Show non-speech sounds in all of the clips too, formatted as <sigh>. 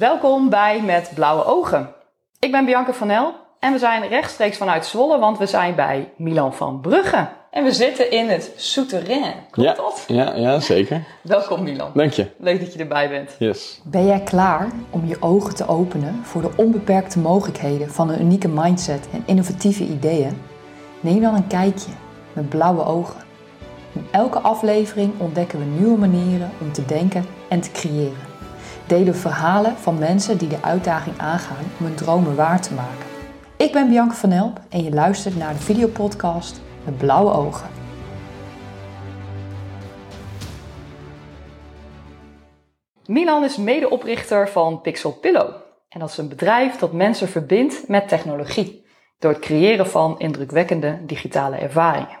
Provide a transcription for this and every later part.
Welkom bij Met Blauwe Ogen. Ik ben Bianca van El en we zijn rechtstreeks vanuit Zwolle, want we zijn bij Milan van Brugge. En we zitten in het Souterrain. Klopt Ja, dat? ja, ja, zeker. Welkom Milan. Dank je. Leuk dat je erbij bent. Yes. Ben jij klaar om je ogen te openen voor de onbeperkte mogelijkheden van een unieke mindset en innovatieve ideeën? Neem dan een kijkje met blauwe ogen. In elke aflevering ontdekken we nieuwe manieren om te denken en te creëren. Delen verhalen van mensen die de uitdaging aangaan om hun dromen waar te maken. Ik ben Bianca van Elp en je luistert naar de videopodcast met blauwe ogen. Milan is medeoprichter van Pixel Pillow. En dat is een bedrijf dat mensen verbindt met technologie. Door het creëren van indrukwekkende digitale ervaringen.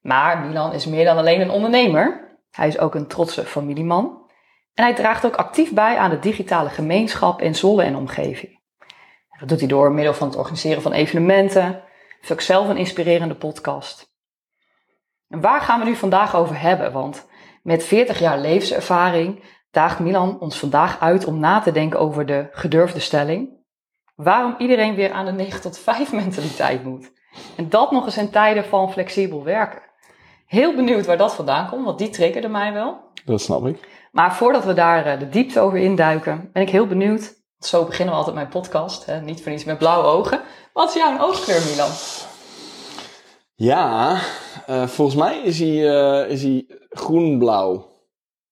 Maar Milan is meer dan alleen een ondernemer. Hij is ook een trotse familieman. En hij draagt ook actief bij aan de digitale gemeenschap in Zwolle en omgeving. Dat doet hij door middel van het organiseren van evenementen. Hij ook zelf een inspirerende podcast. En waar gaan we nu vandaag over hebben? Want met 40 jaar levenservaring daagt Milan ons vandaag uit om na te denken over de gedurfde stelling. Waarom iedereen weer aan de 9 tot 5 mentaliteit moet. En dat nog eens in tijden van flexibel werken. Heel benieuwd waar dat vandaan komt, want die triggerde mij wel. Dat snap ik. Maar voordat we daar eh, de diepte over induiken, ben ik heel benieuwd. Zo beginnen we altijd mijn podcast, hè? niet voor niets met blauwe ogen. Wat is jouw oogkleur, Milan? Ja, eh, volgens mij is hij, eh, is hij groen-blauw.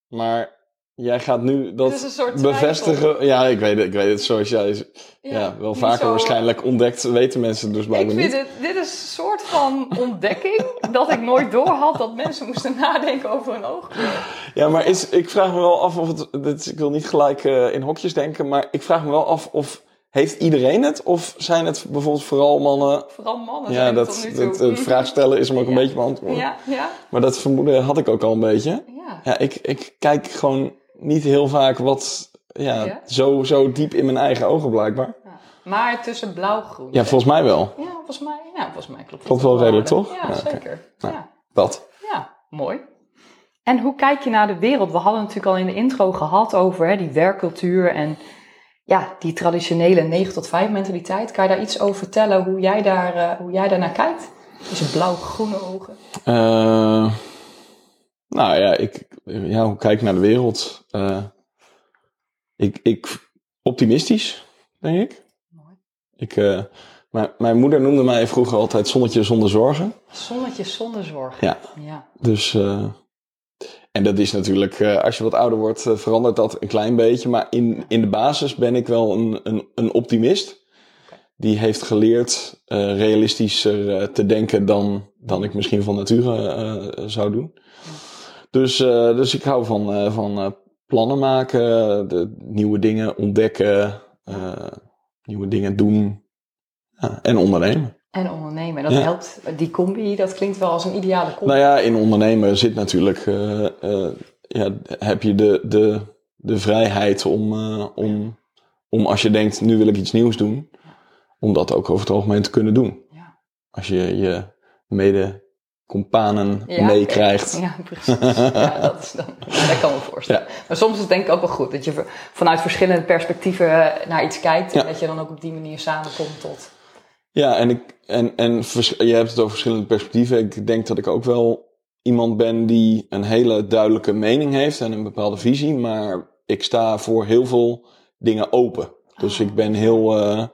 Maar jij gaat nu dat Dit is een soort bevestigen. Ja, ik weet het. Ik weet het. Zoals jij ja, wel niet vaker zo- waarschijnlijk ontdekt, weten mensen dus Ik blijkbaar vind niet. het, dit is een soort van ontdekking <laughs> dat ik nooit door had dat mensen moesten nadenken over hun oogkleur. Ja, maar is, ik vraag me wel af of het. Dit, ik wil niet gelijk eh, in hokjes denken, maar ik vraag me wel af of. Heeft iedereen het? Of zijn het bijvoorbeeld vooral mannen? Vooral mannen Ja, dat, tot nu toe. dat, het vraag stellen is hem ook een Ja. beetje beantwoorden. Ja, ja, Maar dat vermoeden had ik ook al een beetje. ja. Ja, ik, ik kijk gewoon niet heel vaak wat ja, Ja? Zo, zo diep in mijn eigen ogen blijkbaar. Ja. Maar tussen blauw-groen. Ja, volgens mij wel. Ja, volgens mij, ja, volgens mij klopt Klopt het wel redelijk, toch? Ja, zeker. Nou. Ja. Dat. ja, mooi. En hoe kijk je naar de wereld? We hadden natuurlijk al in de intro gehad over hè, die werkcultuur en ja, die traditionele 9 tot 5 mentaliteit. Kan je daar iets over vertellen hoe jij daar, eh, hoe jij daar naar kijkt? Deze blauw-groene ogen. Eh, nou ja, ik, ja, hoe kijk ik naar de wereld? Eh, ik, ik, optimistisch, denk ik. Mooi. ik eh, mijn, mijn moeder noemde mij vroeger altijd zonnetje zonder zorgen. Zonnetje zonder zorg. Ja. ja. Dus, eh, en dat is natuurlijk, als je wat ouder wordt, verandert dat een klein beetje. Maar in, in de basis ben ik wel een, een, een optimist. Die heeft geleerd realistischer te denken dan, dan ik misschien van nature zou doen. Dus, eh, dus ik hou van, eh, van eh, plannen maken, de, nieuwe dingen ontdekken, nieuwe dingen doen ja, en ondernemen. En ondernemen. Dat Ja. helpt. Die combi, dat klinkt wel als een ideale combi. Nou ja, in ondernemen zit natuurlijk, ja, heb je de, de, de vrijheid om, om, om als je denkt, nu wil ik iets nieuws doen, om dat ook over het algemeen te kunnen doen. Ja. Als je je mede companen Ja, meekrijgt. Ja, precies. Ja, dat, is dan, dat kan me voorstellen. Maar soms is het denk ik ook wel goed dat je vanuit verschillende perspectieven eh, naar iets kijkt. En dat je dan ook op die manier samenkomt tot... Ja, en, ik, en, en je hebt het over verschillende perspectieven. Ik denk dat ik ook wel iemand ben die een hele duidelijke mening heeft en een bepaalde visie. Maar ik sta voor heel veel dingen open. Dus Ah. ik ben heel, eh,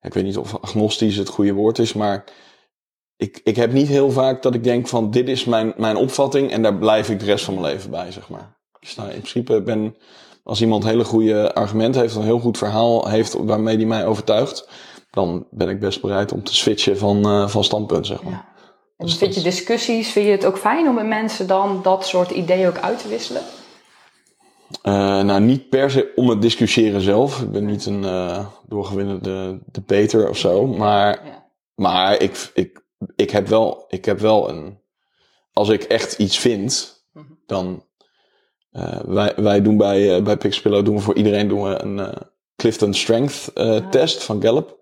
ik weet niet of agnostisch het goede woord is, maar ik, ik heb niet heel vaak dat ik denk van dit is mijn, mijn opvatting en daar blijf ik de rest van mijn leven bij, zeg maar. Ik sta in principe ben, als iemand hele goede argumenten heeft, een heel goed verhaal heeft waarmee die mij overtuigt, dan ben ik best bereid om te switchen van, eh, van standpunt, zeg maar. Ja. En Dus vind je discussies, vind je het ook fijn om met mensen dan dat soort ideeën ook uit te wisselen? Eh, nou, niet per se om het discussiëren zelf. Ik ben niet een eh doorgewinnende debater of zo. Maar, Ja. maar ik, ik, ik, heb wel, ik heb wel een. Als ik echt iets vind, Mhm. dan. eh, wij, wij doen bij, uh, bij Pixpillow doen we voor iedereen doen we een eh, Clifton Strength Ah. test van Gallup.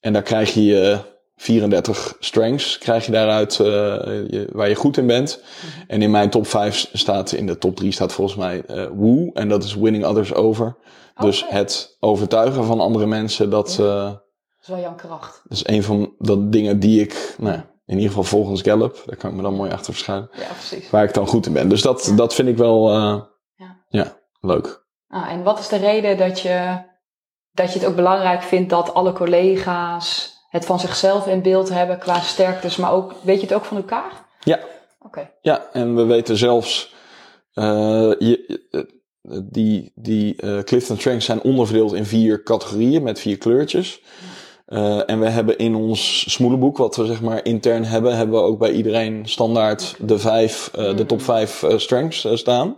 En daar krijg je, eh, 34 strengths krijg je daaruit je, waar je goed in bent. Mhm. En in mijn top 5 staat, in de top 3 staat volgens mij Woo. En dat is winning others over. Dus Oké. het overtuigen van andere mensen, dat, Dat is wel jouw kracht. dat is een van de dingen die ik, nou, in ieder geval volgens Gallup, daar kan ik me dan mooi achter verschuilen, Ja, precies. waar ik dan goed in ben. Dus dat, Ja. dat vind ik wel, uh, Ja. ja, leuk. Ah, en wat is de reden dat je, dat je het ook belangrijk vindt dat alle collega's het van zichzelf in beeld hebben qua sterktes, maar ook, weet je het ook van elkaar? Ja. Oké. Ja, en we weten zelfs, uh, je, uh, die, die uh, Clifton Strengths zijn onderverdeeld in vier categorieën met vier kleurtjes. Uh, en we hebben in ons smoelenboek, wat we zeg maar intern hebben, hebben we ook bij iedereen standaard de vijf, uh, de top vijf uh, strengths staan.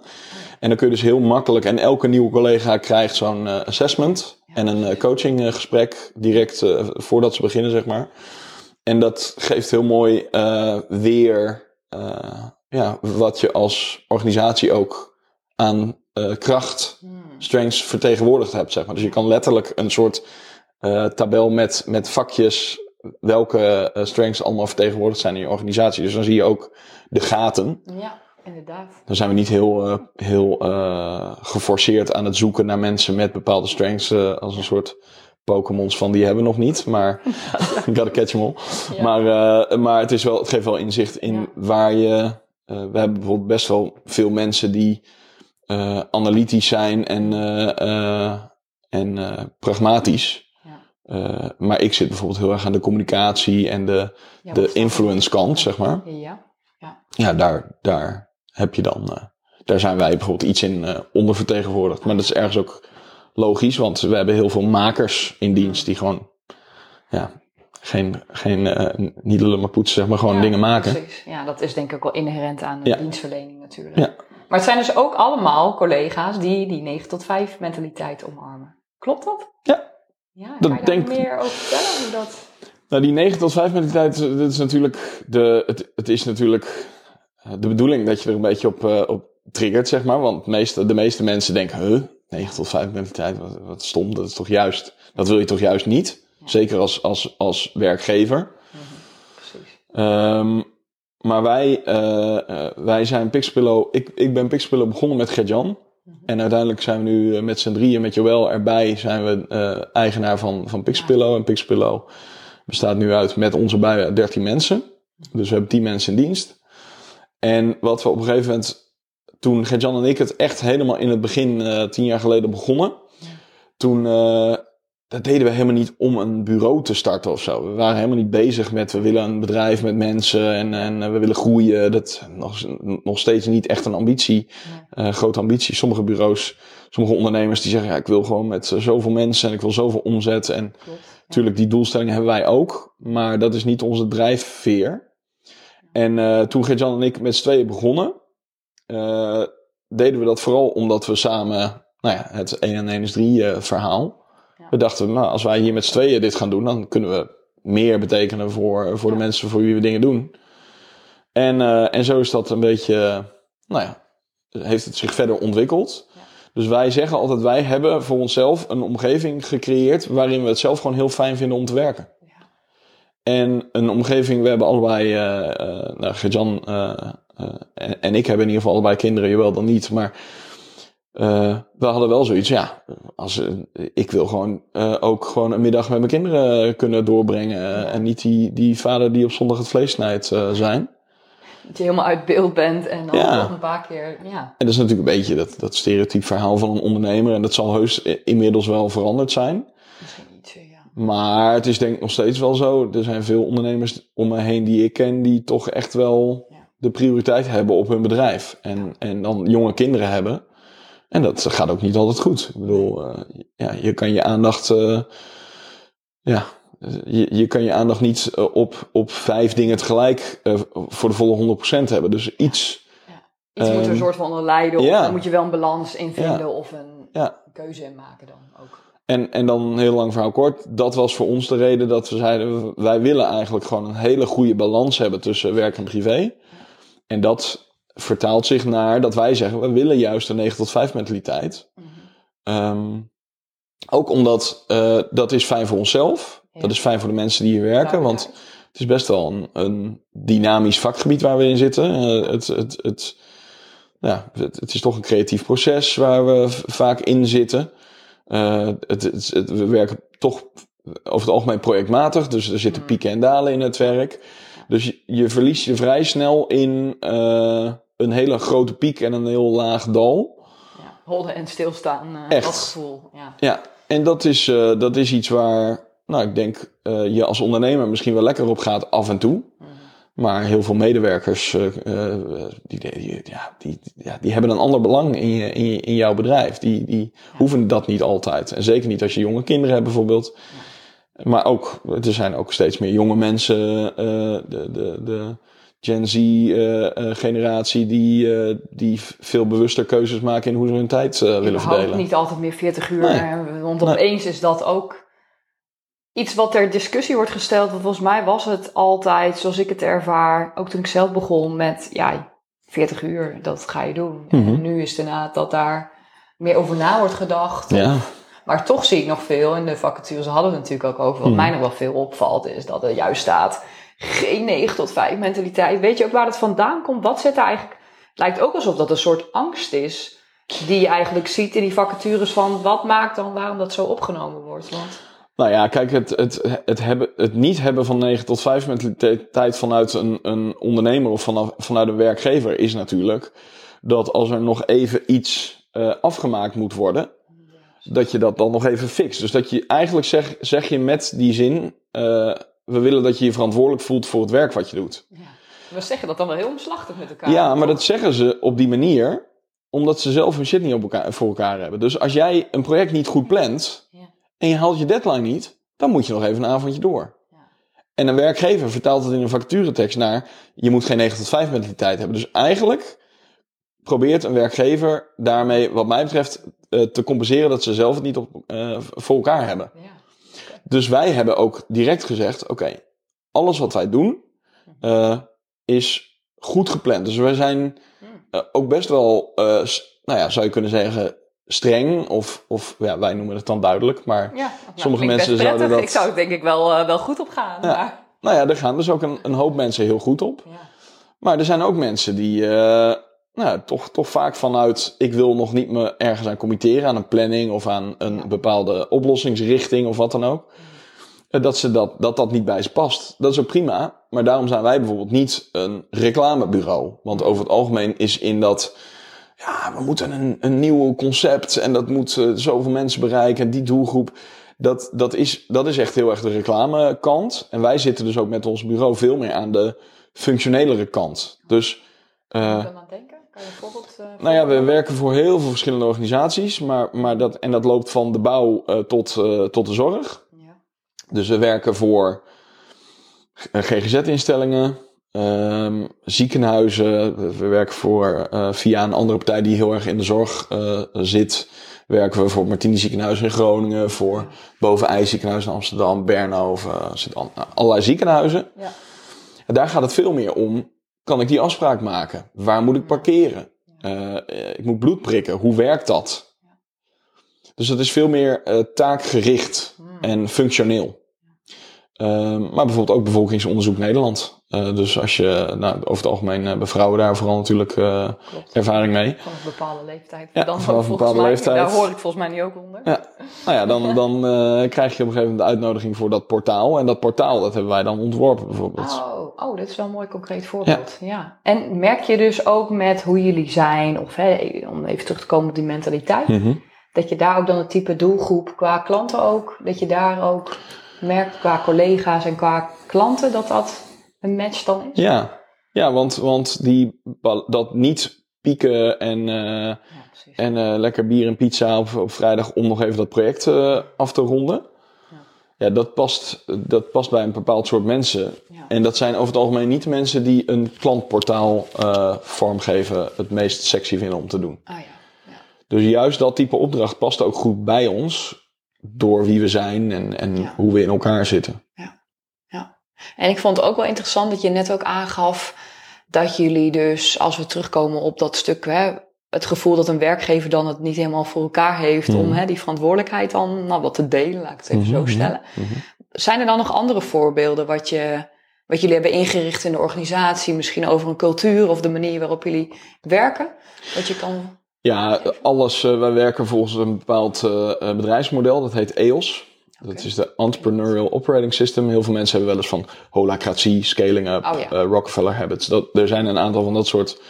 En dan kun je dus heel makkelijk, en elke nieuwe collega krijgt zo'n assessment en een uh, coaching uh, gesprek direct voordat ze beginnen, zeg maar. En dat geeft heel mooi weer ja, wat je als organisatie ook aan kracht, strengths vertegenwoordigd hebt, zeg maar. Dus je kan letterlijk een soort uh, tabel met, met vakjes welke uh, strengths allemaal vertegenwoordigd zijn in je organisatie. Dus dan zie je ook de gaten. Ja, inderdaad. Dan zijn we niet heel, uh, heel uh, geforceerd aan het zoeken naar mensen met bepaalde strengths uh, als een soort Pokémons van die hebben we nog niet, maar <laughs> <laughs> gotta catch them all. Ja. Maar, uh, maar het, is wel, het geeft wel inzicht in ja. waar je. We hebben bijvoorbeeld best wel veel mensen die analytisch zijn en, en pragmatisch. Ja. maar ik zit bijvoorbeeld heel erg aan de communicatie en de, de influence kant, zeg maar. Ja, ja. ja daar, daar heb je dan. daar zijn wij bijvoorbeeld iets in ondervertegenwoordigd. Maar dat is ergens ook logisch, want we hebben heel veel makers in dienst die gewoon, ja, geen, geen niet lullen maar poetsen, zeg maar gewoon ja, dingen maken. Precies. Ja, dat is denk ik ook wel inherent aan de dienstverlening natuurlijk. Ja. Maar het zijn dus ook allemaal collega's die die 9 tot 5 mentaliteit omarmen. Klopt dat? Ja. Ja, Dat kan je daar denk- meer over vertellen? Hoe dat... Nou, die 9 tot 5 mentaliteit, dat is natuurlijk de, het, het is natuurlijk eh, de bedoeling dat je er een beetje op, eh, op triggert, zeg maar. Want meeste, de meeste mensen denken, huh, 9 tot 5 mentaliteit, wat, wat stom, dat is toch juist, dat wil je toch juist niet? Zeker als, als, als werkgever. Precies. Ehm, maar wij, eh, wij zijn Pixpillow. Ik, ik ben Pixpillow begonnen met Gert-Jan. En uiteindelijk zijn we nu eh, met z'n drieën, met Joël erbij, zijn we eh, eigenaar van, van Pixpillow. En Pixpillow bestaat nu uit met onze bij 13 mensen. Dus we hebben 10 mensen in dienst. En wat we op een gegeven moment, toen Gert-Jan en ik het echt helemaal in het begin, eh, tien jaar geleden begonnen. Toen, dat deden we helemaal niet om een bureau te starten of zo. We waren helemaal niet bezig met, we willen een bedrijf met mensen en, en eh, we willen groeien. Dat nog, nog steeds niet echt een ambitie, eh, grote ambitie. Sommige bureaus, sommige ondernemers die zeggen, ja, ik wil gewoon met eh, zoveel mensen en ik wil zoveel omzet. En Klopt. natuurlijk, die doelstellingen hebben wij ook, maar dat is niet onze drijfveer. En toen Gert-Jan en ik met z'n tweeën begonnen, deden we dat vooral omdat we samen, nou ja, het 1 en 1 is 3 eh, verhaal. We dachten, nou, als wij hier met z'n tweeën dit gaan doen, dan kunnen we meer betekenen voor, voor de mensen voor wie we dingen doen. En, eh, en zo is dat een beetje, nou ja, heeft het zich verder ontwikkeld. Dus wij zeggen altijd, wij hebben voor onszelf een omgeving gecreëerd waarin we het zelf gewoon heel fijn vinden om te werken. En een omgeving, we hebben allebei, eh uh, nou, Gerjan uh, en, en, ik hebben in ieder geval allebei kinderen, jawel dan niet, maar uh, we hadden wel zoiets, ja, als, ik wil gewoon ook gewoon een middag met mijn kinderen kunnen doorbrengen en niet die, die vader die op zondag het vlees snijdt zijn. Dat je helemaal uit beeld bent en dan Ja. nog een paar keer, ja. En dat is natuurlijk een beetje dat, dat stereotype verhaal van een ondernemer en dat zal heus inmiddels wel veranderd zijn. Misschien iets, ja. Maar het is denk ik nog steeds wel zo. Er zijn veel ondernemers om me heen die ik ken die toch echt wel Ja. de prioriteit hebben op hun bedrijf. En, en dan jonge kinderen hebben. En dat gaat ook niet altijd goed. Ik bedoel, eh, ja, je kan je aandacht. eh, ja, je, je kan je aandacht niet eh, op, op vijf dingen tegelijk voor de volle 100% hebben. Dus iets. Iets moet er Ehm, een soort van onder lijden. Of ja. dan moet je wel een balans in vinden Ja. of een Ja. keuze in maken dan ook. En, en dan heel lang verhaal kort. Dat was voor ons de reden dat we zeiden: wij willen eigenlijk gewoon een hele goede balans hebben tussen werk en privé. En dat vertaalt zich naar dat wij zeggen: we willen juist een 9 tot 5 mentaliteit. Mhm. Ehm, ook omdat eh, dat is fijn voor onszelf. Dat is fijn voor de mensen die hier werken, Ja, want het is best wel een, een dynamisch vakgebied waar we in zitten. Eh, het, het, het, ja, het, het is toch een creatief proces waar we vaak in zitten. Eh, het, het, het- we werken toch over het algemeen projectmatig, dus er zitten Mhm. pieken en dalen in het werk. Dus je, je verliest je vrij snel in een hele grote piek en een heel laag dal. Ja, holden en stilstaan, eh, Echt. dat gevoel. Ja. Ja, en dat is, eh, dat is iets waar, nou, ik denk, eh, je als ondernemer misschien wel lekker op gaat af en toe. Mhm. Maar heel veel medewerkers, die, die, ja, die, ja, die hebben een ander belang in, je, in, je, in jouw bedrijf. Die, die hoeven dat niet altijd. En zeker niet als je jonge kinderen hebt bijvoorbeeld. Maar ook, er zijn ook steeds meer jonge mensen, de, de, de Gen Z-generatie, die, eh, die veel bewuster keuzes maken in hoe ze hun tijd eh, willen Überhaupt verdelen. niet altijd meer 40 uur. Nee. Want Nee. opeens is dat ook iets wat ter discussie wordt gesteld. Want volgens mij was het altijd, zoals ik het ervaar, ook toen ik zelf begon met, ja, 40 uur, dat ga je doen. Mhm. En nu is het inderdaad dat daar meer over na wordt gedacht. Ja, Maar toch zie ik nog veel, en de vacatures hadden we het natuurlijk ook over, wat Hmm. mij nog wel veel opvalt, is dat er juist staat, geen 9 tot 5 mentaliteit. Weet je ook waar het vandaan komt? Wat zit daar eigenlijk? Lijkt ook alsof dat een soort angst is, die je eigenlijk ziet in die vacatures van, wat maakt dan waarom dat zo opgenomen wordt? Want, Nou ja, kijk, het, het, het, hebben, het niet hebben van 9 tot 5 mentaliteit vanuit een, een ondernemer of vanaf, vanuit een werkgever is natuurlijk dat als er nog even iets eh, afgemaakt moet worden, dat je dat dan nog even fixt. Dus dat je eigenlijk zeg, zeg je met die zin, eh, we willen dat je je verantwoordelijk voelt voor het werk wat je doet. ja. We zeggen dat dan wel heel omslachtig met elkaar. Ja, maar dat zeggen ze op die manier omdat ze zelf hun shit niet op elkaar, voor elkaar hebben. Dus als jij een project niet goed plant Ja. en je haalt je deadline niet, dan moet je nog even een avondje door. Ja. En een werkgever vertaalt het in een vacaturetekst naar je moet geen 9 tot 5 mentaliteit hebben. Dus eigenlijk probeert een werkgever daarmee, wat mij betreft, eh, te compenseren dat ze zelf het niet op, eh, voor elkaar hebben. Ja. Dus wij hebben ook direct gezegd: oké, alles wat wij doen eh, is goed gepland. Dus wij zijn Hmm. eh, ook best wel, eh, nou ja, zou je kunnen zeggen, streng. Of, of ja, wij noemen het dan duidelijk. Maar Ja, nou, Sommige mensen zouden dat- Ik zou er denk ik wel, wel goed op gaan. Ja. Maar, nou ja, er gaan dus ook een, een hoop mensen heel goed op. ja. Maar er zijn ook mensen die nou, toch, toch vaak vanuit ik wil nog niet me ergens aan committeren, aan een planning of aan een bepaalde oplossingsrichting of wat dan ook. eh, Dat, ze dat, dat dat niet bij ze past. Dat is ook prima. Maar daarom zijn wij bijvoorbeeld niet een reclamebureau. Want over het algemeen is in dat. Ja, we moeten een, een nieuw concept. En dat moet eh, zoveel mensen bereiken. En die doelgroep. Dat, dat, is, dat is echt heel erg de reclamekant. En wij zitten dus ook met ons bureau veel meer aan de functionelere kant. Dus. Moet eh je dan aan denken? Eh, nou ja, we werken voor heel veel verschillende organisaties. Maar, maar dat, en dat loopt van de bouw eh, tot, eh, tot de zorg. Ja. Dus we werken voor GGZ-instellingen, ehm, ziekenhuizen. We- We werken voor, via een andere partij die heel erg in de zorg zit, werken we voor het Martini ziekenhuis in Groningen, voor Boven ziekenhuis in Amsterdam, Bernhoven, nou, allerlei ziekenhuizen. Ja. En daar gaat het veel meer om, kan ik die afspraak maken? Waar moet ik parkeren? Eh, eh, ik moet bloed prikken, hoe werkt dat? Dus dat is veel meer eh, taakgericht Hmm. en functioneel. Ehm, maar bijvoorbeeld ook bevolkingsonderzoek Nederland. Eh, dus als je, nou, over het algemeen hebben vrouwen daar vooral natuurlijk eh, ervaring mee. Van een bepaalde leeftijd. Ja, dan vanaf een bepaalde mij, leeftijd. Daar hoor ik volgens mij niet ook onder. Ja. Nou ja, dan, dan eh, krijg je op een gegeven moment de uitnodiging voor dat portaal. En dat portaal, dat hebben wij dan ontworpen bijvoorbeeld. Oh, oh, dit is wel een mooi concreet voorbeeld. Ja. En merk je dus ook met hoe jullie zijn, of hè, om even terug te komen op die mentaliteit, Mhm. dat je daar ook dan het type doelgroep qua klanten ook, dat je daar ook merkt qua collega's en qua klanten dat dat een match dan is? Ja, ja want, want die, dat niet pieken en, eh, Ja, en eh, lekker bier en pizza op, op vrijdag om nog even dat project eh, af te ronden. Ja. Ja, dat past, dat past bij een bepaald soort mensen. Ja. En dat zijn over het algemeen niet de mensen die een klantportaal vormgeven het meest sexy vinden om te doen. Ah ja. Dus juist dat type opdracht past ook goed bij ons. Door wie we zijn en, en Ja. hoe we in elkaar zitten. En ik vond het ook wel interessant dat je net ook aangaf dat jullie dus, als we terugkomen op dat stuk, hè, het gevoel dat een werkgever dan het niet helemaal voor elkaar heeft om Mhm. hè, die verantwoordelijkheid dan nou, wat te delen, laat ik het even Mhm, zo mhm, stellen. zijn er dan nog andere voorbeelden wat, je, wat jullie hebben ingericht in de organisatie? Misschien over een cultuur of de manier waarop jullie werken? Wat je kan... Ja, alles. Uh, wij werken volgens een bepaald uh, bedrijfsmodel. Dat heet EOS. Okay. Dat is de Entrepreneurial Operating System. Heel veel mensen hebben wel eens van holacratie, scaling up, oh, ja. Rockefeller habits. Dat, er zijn een aantal van dat soort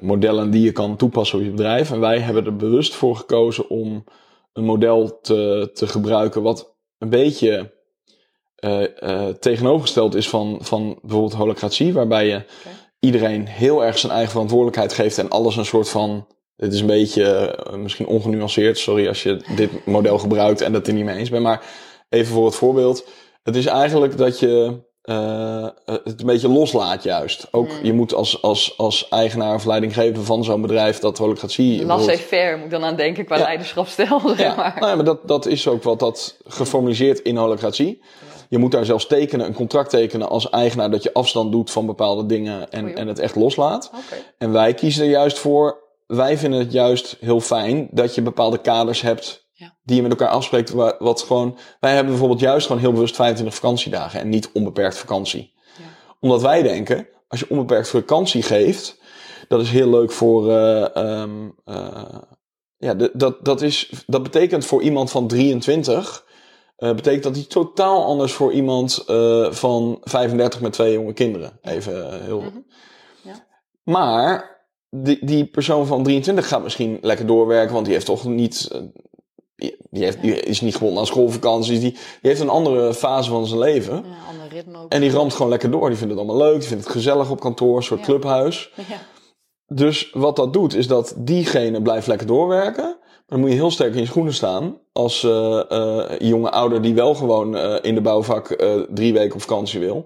modellen die je kan toepassen op je bedrijf. En wij hebben er bewust voor gekozen om een model te, te gebruiken wat een beetje uh, uh, tegenovergesteld is van, van bijvoorbeeld holocratie, waarbij je okay. iedereen heel erg zijn eigen verantwoordelijkheid geeft en alles een soort van. Dit is een beetje uh, misschien ongenuanceerd, sorry als je dit model gebruikt en dat er niet mee eens bent, maar even voor het voorbeeld. Het is eigenlijk dat je uh, het een beetje loslaat juist. Ook mm. je moet als, als, als eigenaar of leidinggever van zo'n bedrijf dat holocratie... Laissez-faire moet ik dan aan denken qua ja. leiderschapsstijl, zeg ja. maar. Nou ja, maar dat, dat is ook wat dat geformaliseerd in holocratie. Je moet daar zelfs tekenen, een contract tekenen als eigenaar dat je afstand doet van bepaalde dingen en, en het echt loslaat. Okay. En wij kiezen er juist voor, wij vinden het juist heel fijn dat je bepaalde kaders hebt ja. die je met elkaar afspreekt. Wat gewoon, wij hebben bijvoorbeeld juist gewoon heel bewust 25 vakantiedagen en niet onbeperkt vakantie. Ja. Omdat wij denken, als je onbeperkt vakantie geeft, dat is heel leuk voor. Uh, um, uh, ja, dat, dat, is, dat betekent voor iemand van 23. Uh, betekent dat hij totaal anders voor iemand van 35 met twee jonge kinderen. Even heel. Mm -hmm. ja. Maar die, die persoon van 23 gaat misschien lekker doorwerken, want die heeft toch niet die, heeft, die is niet gewoon aan schoolvakanties. Die, die heeft een andere fase van zijn leven. Ja, ander ritme ook. En die ramt gewoon lekker door. Die vindt het allemaal leuk. Die vindt het gezellig op kantoor. Een soort Ja. clubhuis. <laughs> Ja. Dus wat dat doet, is dat diegene blijft lekker doorwerken. Maar dan moet je heel sterk in je schoenen staan. Als eh, eh, jonge ouder die wel gewoon eh, in de bouwvak eh, drie weken op vakantie wil.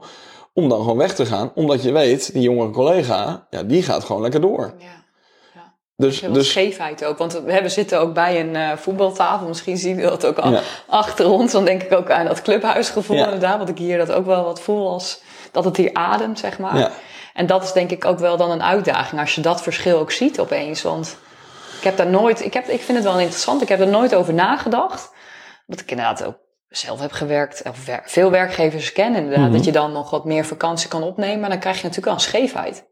Om dan gewoon weg te gaan. Omdat je weet, die jongere collega, ja, die gaat gewoon lekker door. Ja. Dus, dus scheefheid ook. Want we zitten ook bij een eh, voetbaltafel. Misschien zien we dat ook al Ja. achter ons. Dan denk ik ook aan dat clubhuisgevoel Ja. inderdaad. Want ik hier dat ook wel wat voel als dat het hier ademt, zeg maar. ja, En dat is denk ik ook wel dan een uitdaging. Als je dat verschil ook ziet opeens. Want ik heb daar nooit... Ik, heb, ik vind het wel interessant. Ik heb er nooit over nagedacht. Want ik inderdaad ook zelf heb gewerkt. Of wer- veel werkgevers ken inderdaad. Mhm. Dat je dan nog wat meer vakantie kan opnemen. Maar dan krijg je natuurlijk wel een scheefheid.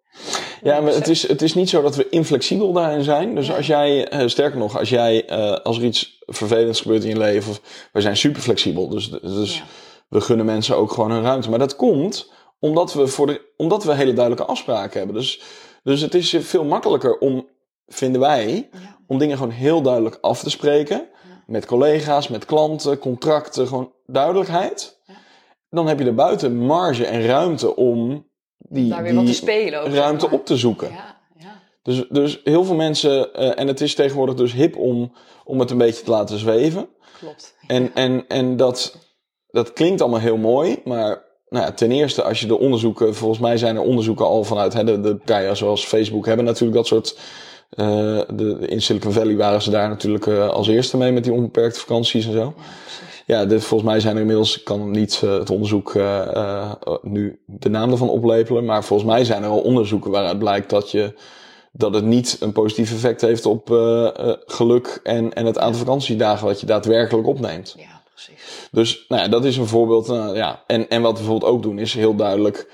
Ja, maar het is, het is niet zo dat we inflexibel daarin zijn. Dus als jij, eh, sterker nog, als jij, eh, als er iets vervelends gebeurt in je leven, of, wij zijn super flexibel. Dus, dus Ja. we gunnen mensen ook gewoon hun ruimte. Maar dat komt omdat we, voor de, omdat we hele duidelijke afspraken hebben. Dus, dus het is veel makkelijker om, vinden wij, Ja. om dingen gewoon heel duidelijk af te spreken. Met collega's, met klanten, contracten, gewoon duidelijkheid. Ja. Dan heb je er buiten marge en ruimte om die, Daar weer die wat te spelen ook. zeg ruimte maar. op te zoeken. Ja, ja. Dus, dus heel veel mensen, eh, en het is tegenwoordig dus hip om, om het een beetje te laten zweven. Klopt. En, en, en dat, dat klinkt allemaal heel mooi, maar nou ja, ten eerste als je de onderzoeken, volgens mij zijn er onderzoeken al vanuit, hè, de, de partijen zoals Facebook hebben natuurlijk dat soort, eh, de, in Silicon Valley waren ze daar natuurlijk eh, als eerste mee met die onbeperkte vakanties en zo. Ja, dit, volgens mij zijn er inmiddels, ik kan niet eh, het onderzoek nu de naam ervan oplepelen, maar volgens mij zijn er al onderzoeken waaruit blijkt dat, je, dat het niet een positief effect heeft op geluk en, en het aantal vakantiedagen wat je daadwerkelijk opneemt. Ja, precies. Dus nou ja, dat is een voorbeeld. ja. en, en wat we bijvoorbeeld ook doen is heel duidelijk,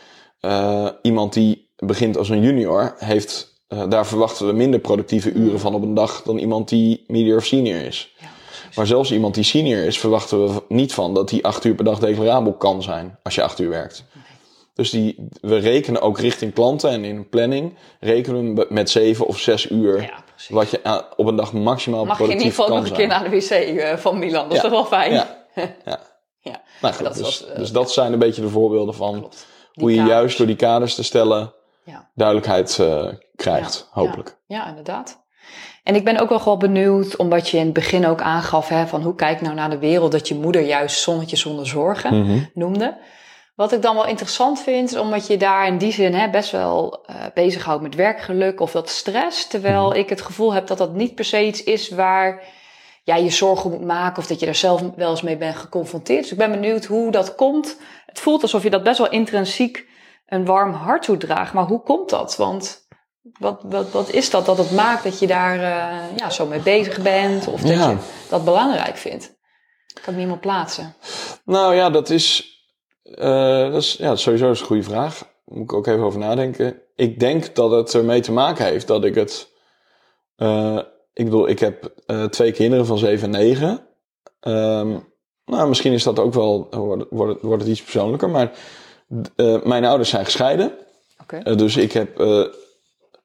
iemand die begint als een junior heeft, eh, daar verwachten we minder productieve uren van op een dag dan iemand die medior of senior is. Ja. Maar zelfs iemand die senior is, verwachten we niet van dat hij acht uur per dag declarabel kan zijn als je acht uur werkt. Dus die, we rekenen ook richting klanten en in planning rekenen we met zeven of zes uur ja, wat je aan- op een dag maximaal Mag je in ieder productief geval kan nog een keer zijn. naar de wc eh, van Milan? Dat is toch wel fijn? <laughs> Ja, ja. Nou goed, Dat dus, was, eh, dus dat zijn een beetje de voorbeelden van. Die hoe je juist door die kaders te stellen Ja. duidelijkheid eh, krijgt, Ja, hopelijk. Ja, ja, inderdaad. En ik ben ook wel gewoon benieuwd, omdat je in het begin ook aangaf hè, van hoe kijk nou naar de wereld, dat je moeder juist zonnetje zonder zorgen Mhm. noemde. Wat ik dan wel interessant vind, is omdat je daar in die zin hè, best wel eh bezighoudt met werkgeluk of dat stress. Terwijl ik het gevoel heb dat dat niet per se iets is waar jij je zorgen moet maken of dat je daar zelf wel eens mee bent geconfronteerd. Dus ik ben benieuwd hoe dat komt. Het voelt alsof je dat best wel intrinsiek een warm hart toedraagt. Maar hoe komt dat? Want wat, wat, wat is dat dat het maakt dat je daar eh, ja, zo mee bezig bent of dat Ja. je dat belangrijk vindt? Kan ik niet helemaal plaatsen. Nou ja, dat is, eh, dat is, ja, sowieso is een goede vraag. Moet ik ook even over nadenken. Ik denk dat het ermee te maken heeft dat ik het. eh, ik bedoel, ik heb twee kinderen van 7 en 9. Ehm, nou, misschien is dat ook wel. Wordt, wordt, wordt het iets persoonlijker. Maar eh, mijn ouders zijn gescheiden. Eh, dus ik heb eh,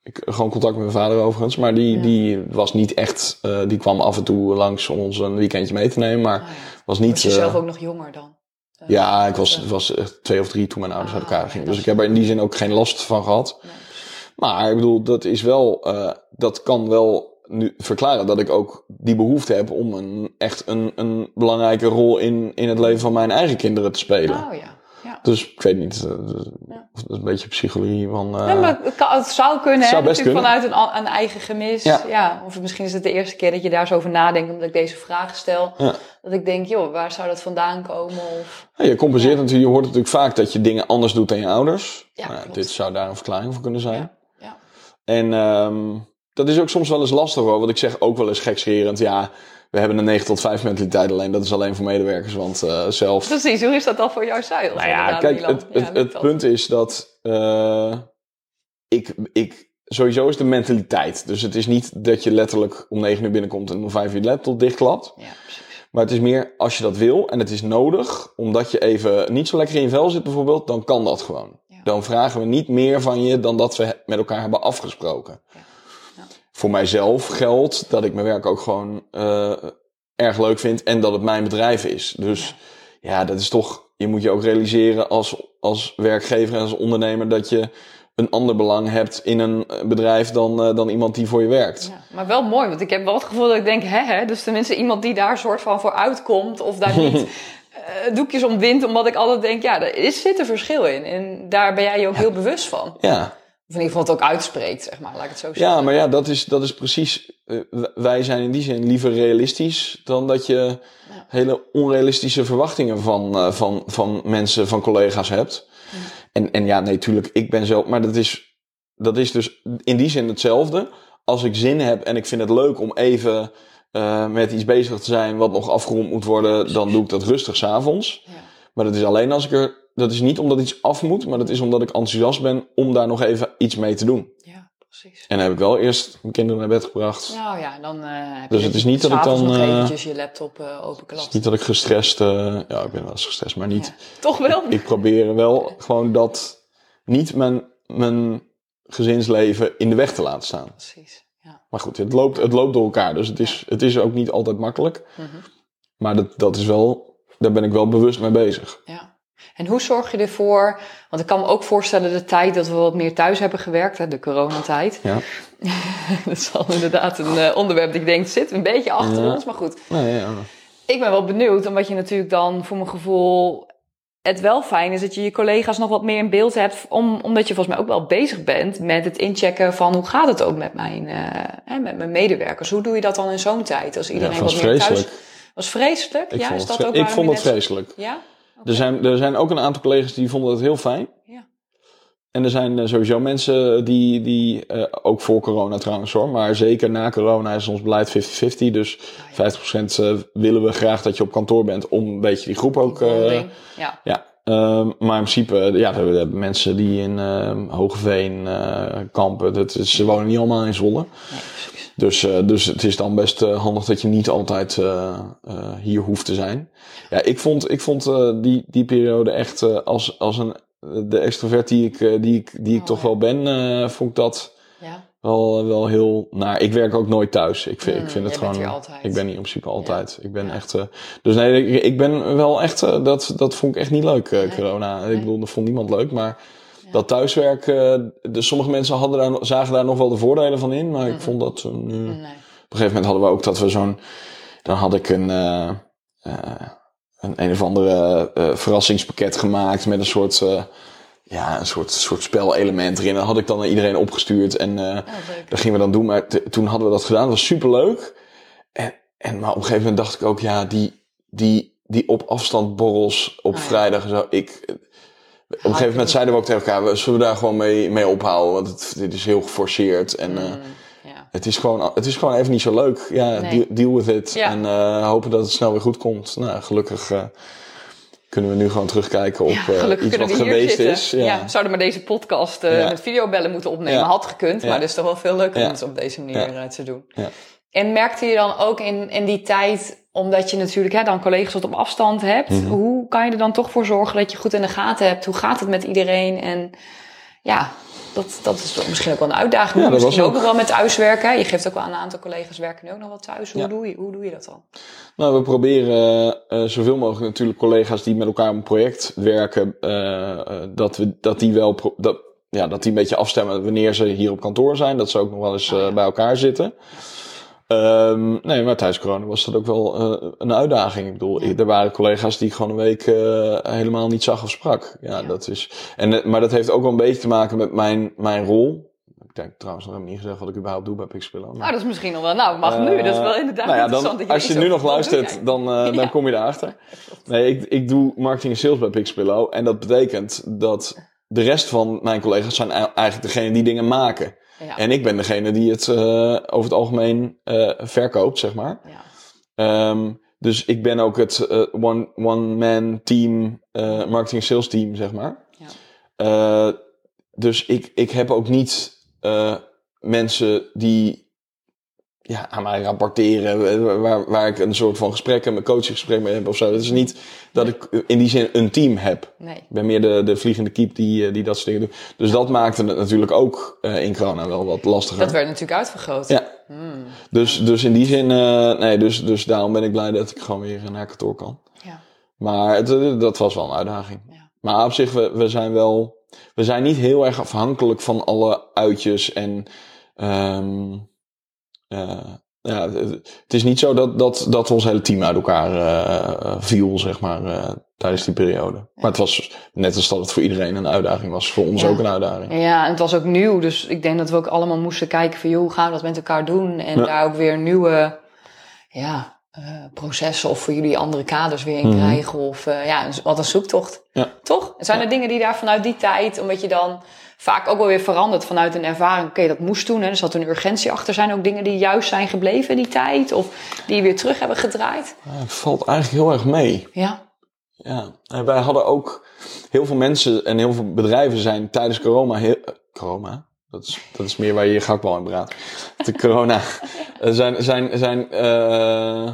ik, gewoon contact met mijn vader overigens. Maar die, Ja. die was niet echt. die kwam af en toe langs om ons een weekendje mee te nemen. Maar Ah, ja. was niet. Was je zelf ook nog jonger dan? Ja, ik was, was twee of drie toen mijn ouders uit Ah, elkaar gingen. Dus ik heb er in die zin ook geen last van gehad. nee. Maar ik bedoel, dat is wel, dat kan wel nu verklaren dat ik ook die behoefte heb om een, echt een, een belangrijke rol in, in het leven van mijn eigen kinderen te spelen. Oh ja. Dus ik weet niet, eh, Ja. of dat is een beetje psychologie van... eh, Ja, maar het, kan- het zou kunnen, Het hè? zou best natuurlijk kunnen. vanuit een, een eigen gemis. Ja. Ja. Of misschien is het de eerste keer dat je daar zo over nadenkt, omdat ik deze vraag stel. Dat ik denk, joh, waar zou dat vandaan komen? Of... je compenseert natuurlijk, je hoort natuurlijk vaak dat je dingen anders doet dan je ouders. Nou, dit zou daar een verklaring voor kunnen zijn. En ehm, dat is ook soms wel eens lastig hoor. Want ik zeg ook wel eens gekscherend, ja, we hebben een 9 tot 5 mentaliteit alleen. Dat is alleen voor medewerkers, want eh, zelf... Precies, hoe is dat dan voor jou zeil? Nou ja, kijk, het, het, het punt is dat eh, ik, ik... Sowieso is de mentaliteit. Dus het is niet dat je letterlijk om 9 uur binnenkomt en om 5 uur je laptop dichtklapt. Ja, precies. Maar het is meer als je dat wil en het is nodig, omdat je even niet zo lekker in je vel zit bijvoorbeeld, dan kan dat gewoon. Ja. Dan vragen we niet meer van je dan dat we met elkaar hebben afgesproken. Voor mijzelf geldt dat ik mijn werk ook gewoon eh, erg leuk vind en dat het mijn bedrijf is. Dus ja. dat is toch, je moet je ook realiseren als, als werkgever en als ondernemer dat je een ander belang hebt in een eh, bedrijf dan, eh, dan iemand die voor je werkt. Ja, maar wel mooi, want ik heb wel het gevoel dat ik denk, hè, hè dus tenminste iemand die daar soort van voor uitkomt of daar niet <laughs> doekjes om wint, omdat ik altijd denk, ja, er is, zit een verschil in. En daar ben jij je ook heel bewust van. Ja. Of in ieder geval het ook uitspreekt, zeg maar, laat ik het zo zeggen. Ja, maar ja, dat is, dat is precies. eh, wij zijn in die zin liever realistisch dan dat je Ja. hele onrealistische verwachtingen van, eh, van, van mensen, van collega's hebt. En, en ja, nee, tuurlijk, ik ben zelf. Maar dat is, dat is dus in die zin hetzelfde. Als ik zin heb en ik vind het leuk om even eh, met iets bezig te zijn wat nog afgerond moet worden, dan doe ik dat rustig s'avonds. Ja. Maar dat is alleen als ik er. Dat is niet omdat iets af moet, maar dat is omdat ik enthousiast ben om daar nog even iets mee te doen. Ja, precies. En dan heb ik wel eerst mijn kinderen naar bed gebracht. Nou ja, dan eh heb Dus je het is niet dat ik dan, nog eh, eventjes je laptop eh Het is niet dat ik gestrest... ja, ik ben wel eens gestrest, maar niet... Ja. Toch wel? Ik probeer wel gewoon dat... Niet mijn, mijn gezinsleven in de weg te laten staan. Precies, ja. Maar goed, het loopt, het loopt door elkaar. Dus het is, het is ook niet altijd makkelijk. Mhm. Maar dat, dat is wel... Daar ben ik wel bewust mee bezig. Ja. En hoe zorg je ervoor? Want ik kan me ook voorstellen de tijd dat we wat meer thuis hebben gewerkt, hè, de coronatijd. Ja. <laughs> dat is al inderdaad een eh, onderwerp dat ik denk zit een beetje achter Ja. ons, maar goed. Nee, ja. Ik ben wel benieuwd, omdat je natuurlijk dan voor mijn gevoel het wel fijn is dat je je collega's nog wat meer in beeld hebt, om, omdat je volgens mij ook wel bezig bent met het inchecken van hoe gaat het ook met mijn, eh, hè, met mijn medewerkers. Hoe doe je dat dan in zo'n tijd als iedereen wat meer thuis. Was vreselijk? Ik ja, vond is dat ook ik vond het net- vreselijk. Ja? Er zijn, er zijn ook een aantal collega's die vonden het heel fijn. Ja. En er zijn eh, sowieso mensen die, die eh, ook voor corona trouwens hoor, maar zeker na corona is ons beleid 50-50. Dus 50% eh, willen we graag dat je op kantoor bent om een beetje die groep ook... ja. ja, Ehm, maar in principe, ja, we hebben mensen die in ehm, Hogeveen kampen. Dat ze wonen niet allemaal in Zwolle. Nee. Dus, eh, dus het is dan best eh, handig dat je niet altijd eh, hier hoeft te zijn. Ja, ik vond, ik vond die, die periode echt als, als een, de extrovert die ik, die ik, die ik Oh, toch ja. wel ben, vond ik dat Ja. wel, wel heel naar. Ik werk ook nooit thuis. Ik vind, Mm, ik vind het gewoon. Ik ben hier in principe altijd. Ik ben echt. dus nee, ik, ik ben wel echt. dat, dat vond ik echt niet leuk, Nee. corona. Ik bedoel, dat vond niemand leuk. Maar. Dat thuiswerk. dus sommige mensen hadden daar, zagen daar nog wel de voordelen van in. Maar ik Mhm. vond dat. nu, Nee. op een gegeven moment hadden we ook dat we zo'n. Dan had ik een. eh, een, een of andere verrassingspakket gemaakt met een soort. ja, een soort, soort spelelement erin. Dat had ik dan naar iedereen opgestuurd. En Oh, leuk. dat gingen we dan doen. Maar toen hadden we dat gedaan. Dat was superleuk. En, en, maar op een gegeven moment dacht ik ook, ja, die, die, die op afstand borrels op Oh, vrijdag zo. Ik, op een gegeven moment zeiden we ook tegen elkaar, zullen we daar gewoon mee, mee ophouden? Want het, dit is heel geforceerd. En eh, Mm, ja. het, is gewoon, het is gewoon even niet zo leuk. Ja, Nee. deal, deal with it. Ja. En eh, hopen dat het snel weer goed komt. Nou, gelukkig. eh, kunnen we nu gewoon terugkijken op Ja, eh, iets wat geweest zitten. is. Ja. We zouden maar deze podcast eh, met videobellen moeten opnemen. Had gekund, maar het is toch wel veel leuker om het op deze manier eh, te doen. En merkte je dan ook in, in die tijd, omdat je natuurlijk hè, dan collega's wat op afstand hebt, Mhm. hoe kan je er dan toch voor zorgen dat je goed in de gaten hebt? Hoe gaat het met iedereen? En ja, dat, dat is misschien ook wel een uitdaging. Ja, dat misschien was ook nog wel met thuiswerken. Je geeft ook wel aan een aantal collega's werken nu ook nog wel thuis. Hoe, Ja. doe, je, hoe doe je dat dan? Nou, we proberen eh, zoveel mogelijk natuurlijk collega's die met elkaar een project werken, eh, eh, dat, we, dat die wel dat, ja, dat die een beetje afstemmen wanneer ze hier op kantoor zijn. Dat ze ook nog wel eens Oh, bij elkaar zitten. Ehm, nee, maar tijdens corona was dat ook wel eh, een uitdaging. Ik bedoel, er waren collega's die ik gewoon een week eh, helemaal niet zag of sprak. Ja, Ja. dat is. En, eh, maar dat heeft ook wel een beetje te maken met mijn, mijn rol. Ik denk trouwens nog helemaal niet gezegd wat ik überhaupt doe bij Pixpillow. maar- Nou, dat is misschien nog wel. Nou, mag nu. Dat is wel inderdaad nou ja, interessant. dan, dat als je nu nog luistert, dan, eh, <laughs> dan kom je erachter. Nee, ik, ik doe marketing en sales bij Pixpillow. En dat betekent dat de rest van mijn collega's zijn ei- eigenlijk degene die dingen maken. Ja. En ik ben degene die het eh, over het algemeen eh, verkoopt, zeg maar. ja. Ehm, dus ik ben ook het eh, one- one-man team, marketing sales team, zeg maar. Ja. Dus ik, ik heb ook niet mensen die ja, aan mij rapporteren, eh, waar, waar ik een soort van gesprek, een coachinggesprek mee heb of zo. Het is niet dat ik in die zin een team heb. Nee. Ik ben meer de, de vliegende kiep die, eh, die dat soort dingen doet. Dus dat maakte het natuurlijk ook eh, in corona wel wat lastiger. Dat werd natuurlijk uitvergroot. Ja. Hmm. Dus, dus in die zin, nee, dus, dus daarom ben ik blij dat ik gewoon weer naar kantoor kan. Ja. Maar het, dat was wel een uitdaging. Ja. Maar op zich, we, we zijn wel, we zijn niet heel erg afhankelijk van alle uitjes en, ehm eh, ja, het, is niet zo dat, dat, dat ons hele team uit elkaar eh, viel, zeg maar, eh, tijdens die periode. Maar het was net als dat het voor iedereen een uitdaging was, voor ons Ja. ook een uitdaging. Ja, en het was ook nieuw. Dus ik denk dat we ook allemaal moesten kijken van... joh, hoe gaan we dat met elkaar doen? En Ja. daar ook weer nieuwe ja, eh, processen... of voor jullie andere kaders weer in Mhm. krijgen. Of eh, ja, wat een zoektocht. Ja. Toch? Zijn er dingen die daar vanuit die tijd... omdat je dan vaak ook wel weer verandert vanuit een ervaring... oké, dat moest toen, hè, er zat een urgentie achter. Zijn ook dingen die juist zijn gebleven in die tijd? Of die weer terug hebben gedraaid? Ja, het valt eigenlijk heel erg mee. Ja, Ja, en wij hadden ook heel veel mensen en heel veel bedrijven zijn tijdens corona heel. corona? Dat is, dat is meer waar je je gakbal in braadt. De corona. <laughs> eh, zijn, zijn, zijn, eh,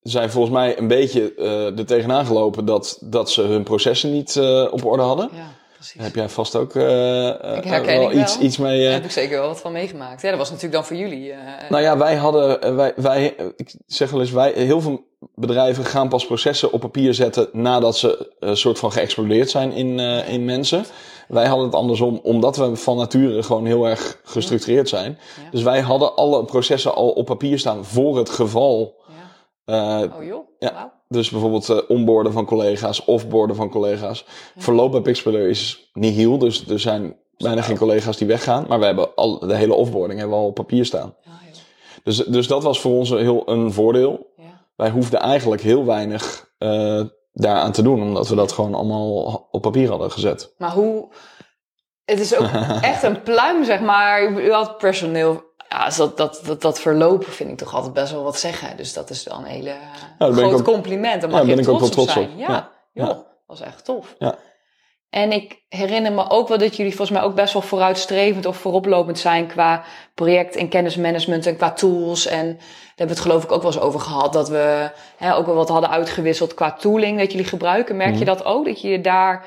zijn volgens mij een beetje eh er tegenaan gelopen dat, dat ze hun processen niet op orde hadden. ja precies. Daar heb jij vast ook herken wel iets, iets mee. Daar eh, heb ik zeker wel wat van meegemaakt. Ja, dat was natuurlijk dan voor jullie. Nou ja, wij hadden, wij, wij, ik zeg wel eens, wij, heel veel bedrijven gaan pas processen op papier zetten nadat ze een soort van geëxplodeerd zijn in, in mensen. Wij hadden het andersom, omdat we van nature gewoon heel erg gestructureerd zijn. Ja. Dus wij hadden alle processen al op papier staan voor het geval. ja. Oh joh, Ja. wauw. Dus bijvoorbeeld onboarden van collega's, offboarden van collega's. Verloop bij Pixpeler is nihil, dus er zijn bijna geen collega's die weggaan. Maar we hebben al, de hele offboarding hebben we al op papier staan. Ja, joh. Dus, dus dat was voor ons een heel een voordeel. Ja. Wij hoefden eigenlijk heel weinig eh daaraan te doen, omdat we dat gewoon allemaal op papier hadden gezet. Maar hoe... Het is ook <laughs> echt een pluim, zeg maar. U had personeel... Ja, dus dat, dat, dat, dat verlopen vind ik toch altijd best wel wat zeggen. Dus dat is wel een hele groot ook- compliment. Daar Ja, mag ben je ik ook trots, wel op trots zijn. op. Ja, Ja. joh, Ja. dat was echt tof. Ja. En ik herinner me ook wel dat jullie volgens mij ook best wel vooruitstrevend of vooroplopend zijn qua project- en kennismanagement en qua tools. En daar hebben we het geloof ik ook wel eens over gehad. Dat we hè, ook wel wat hadden uitgewisseld qua tooling dat jullie gebruiken. Merk je Mhm. dat ook? Dat je daar,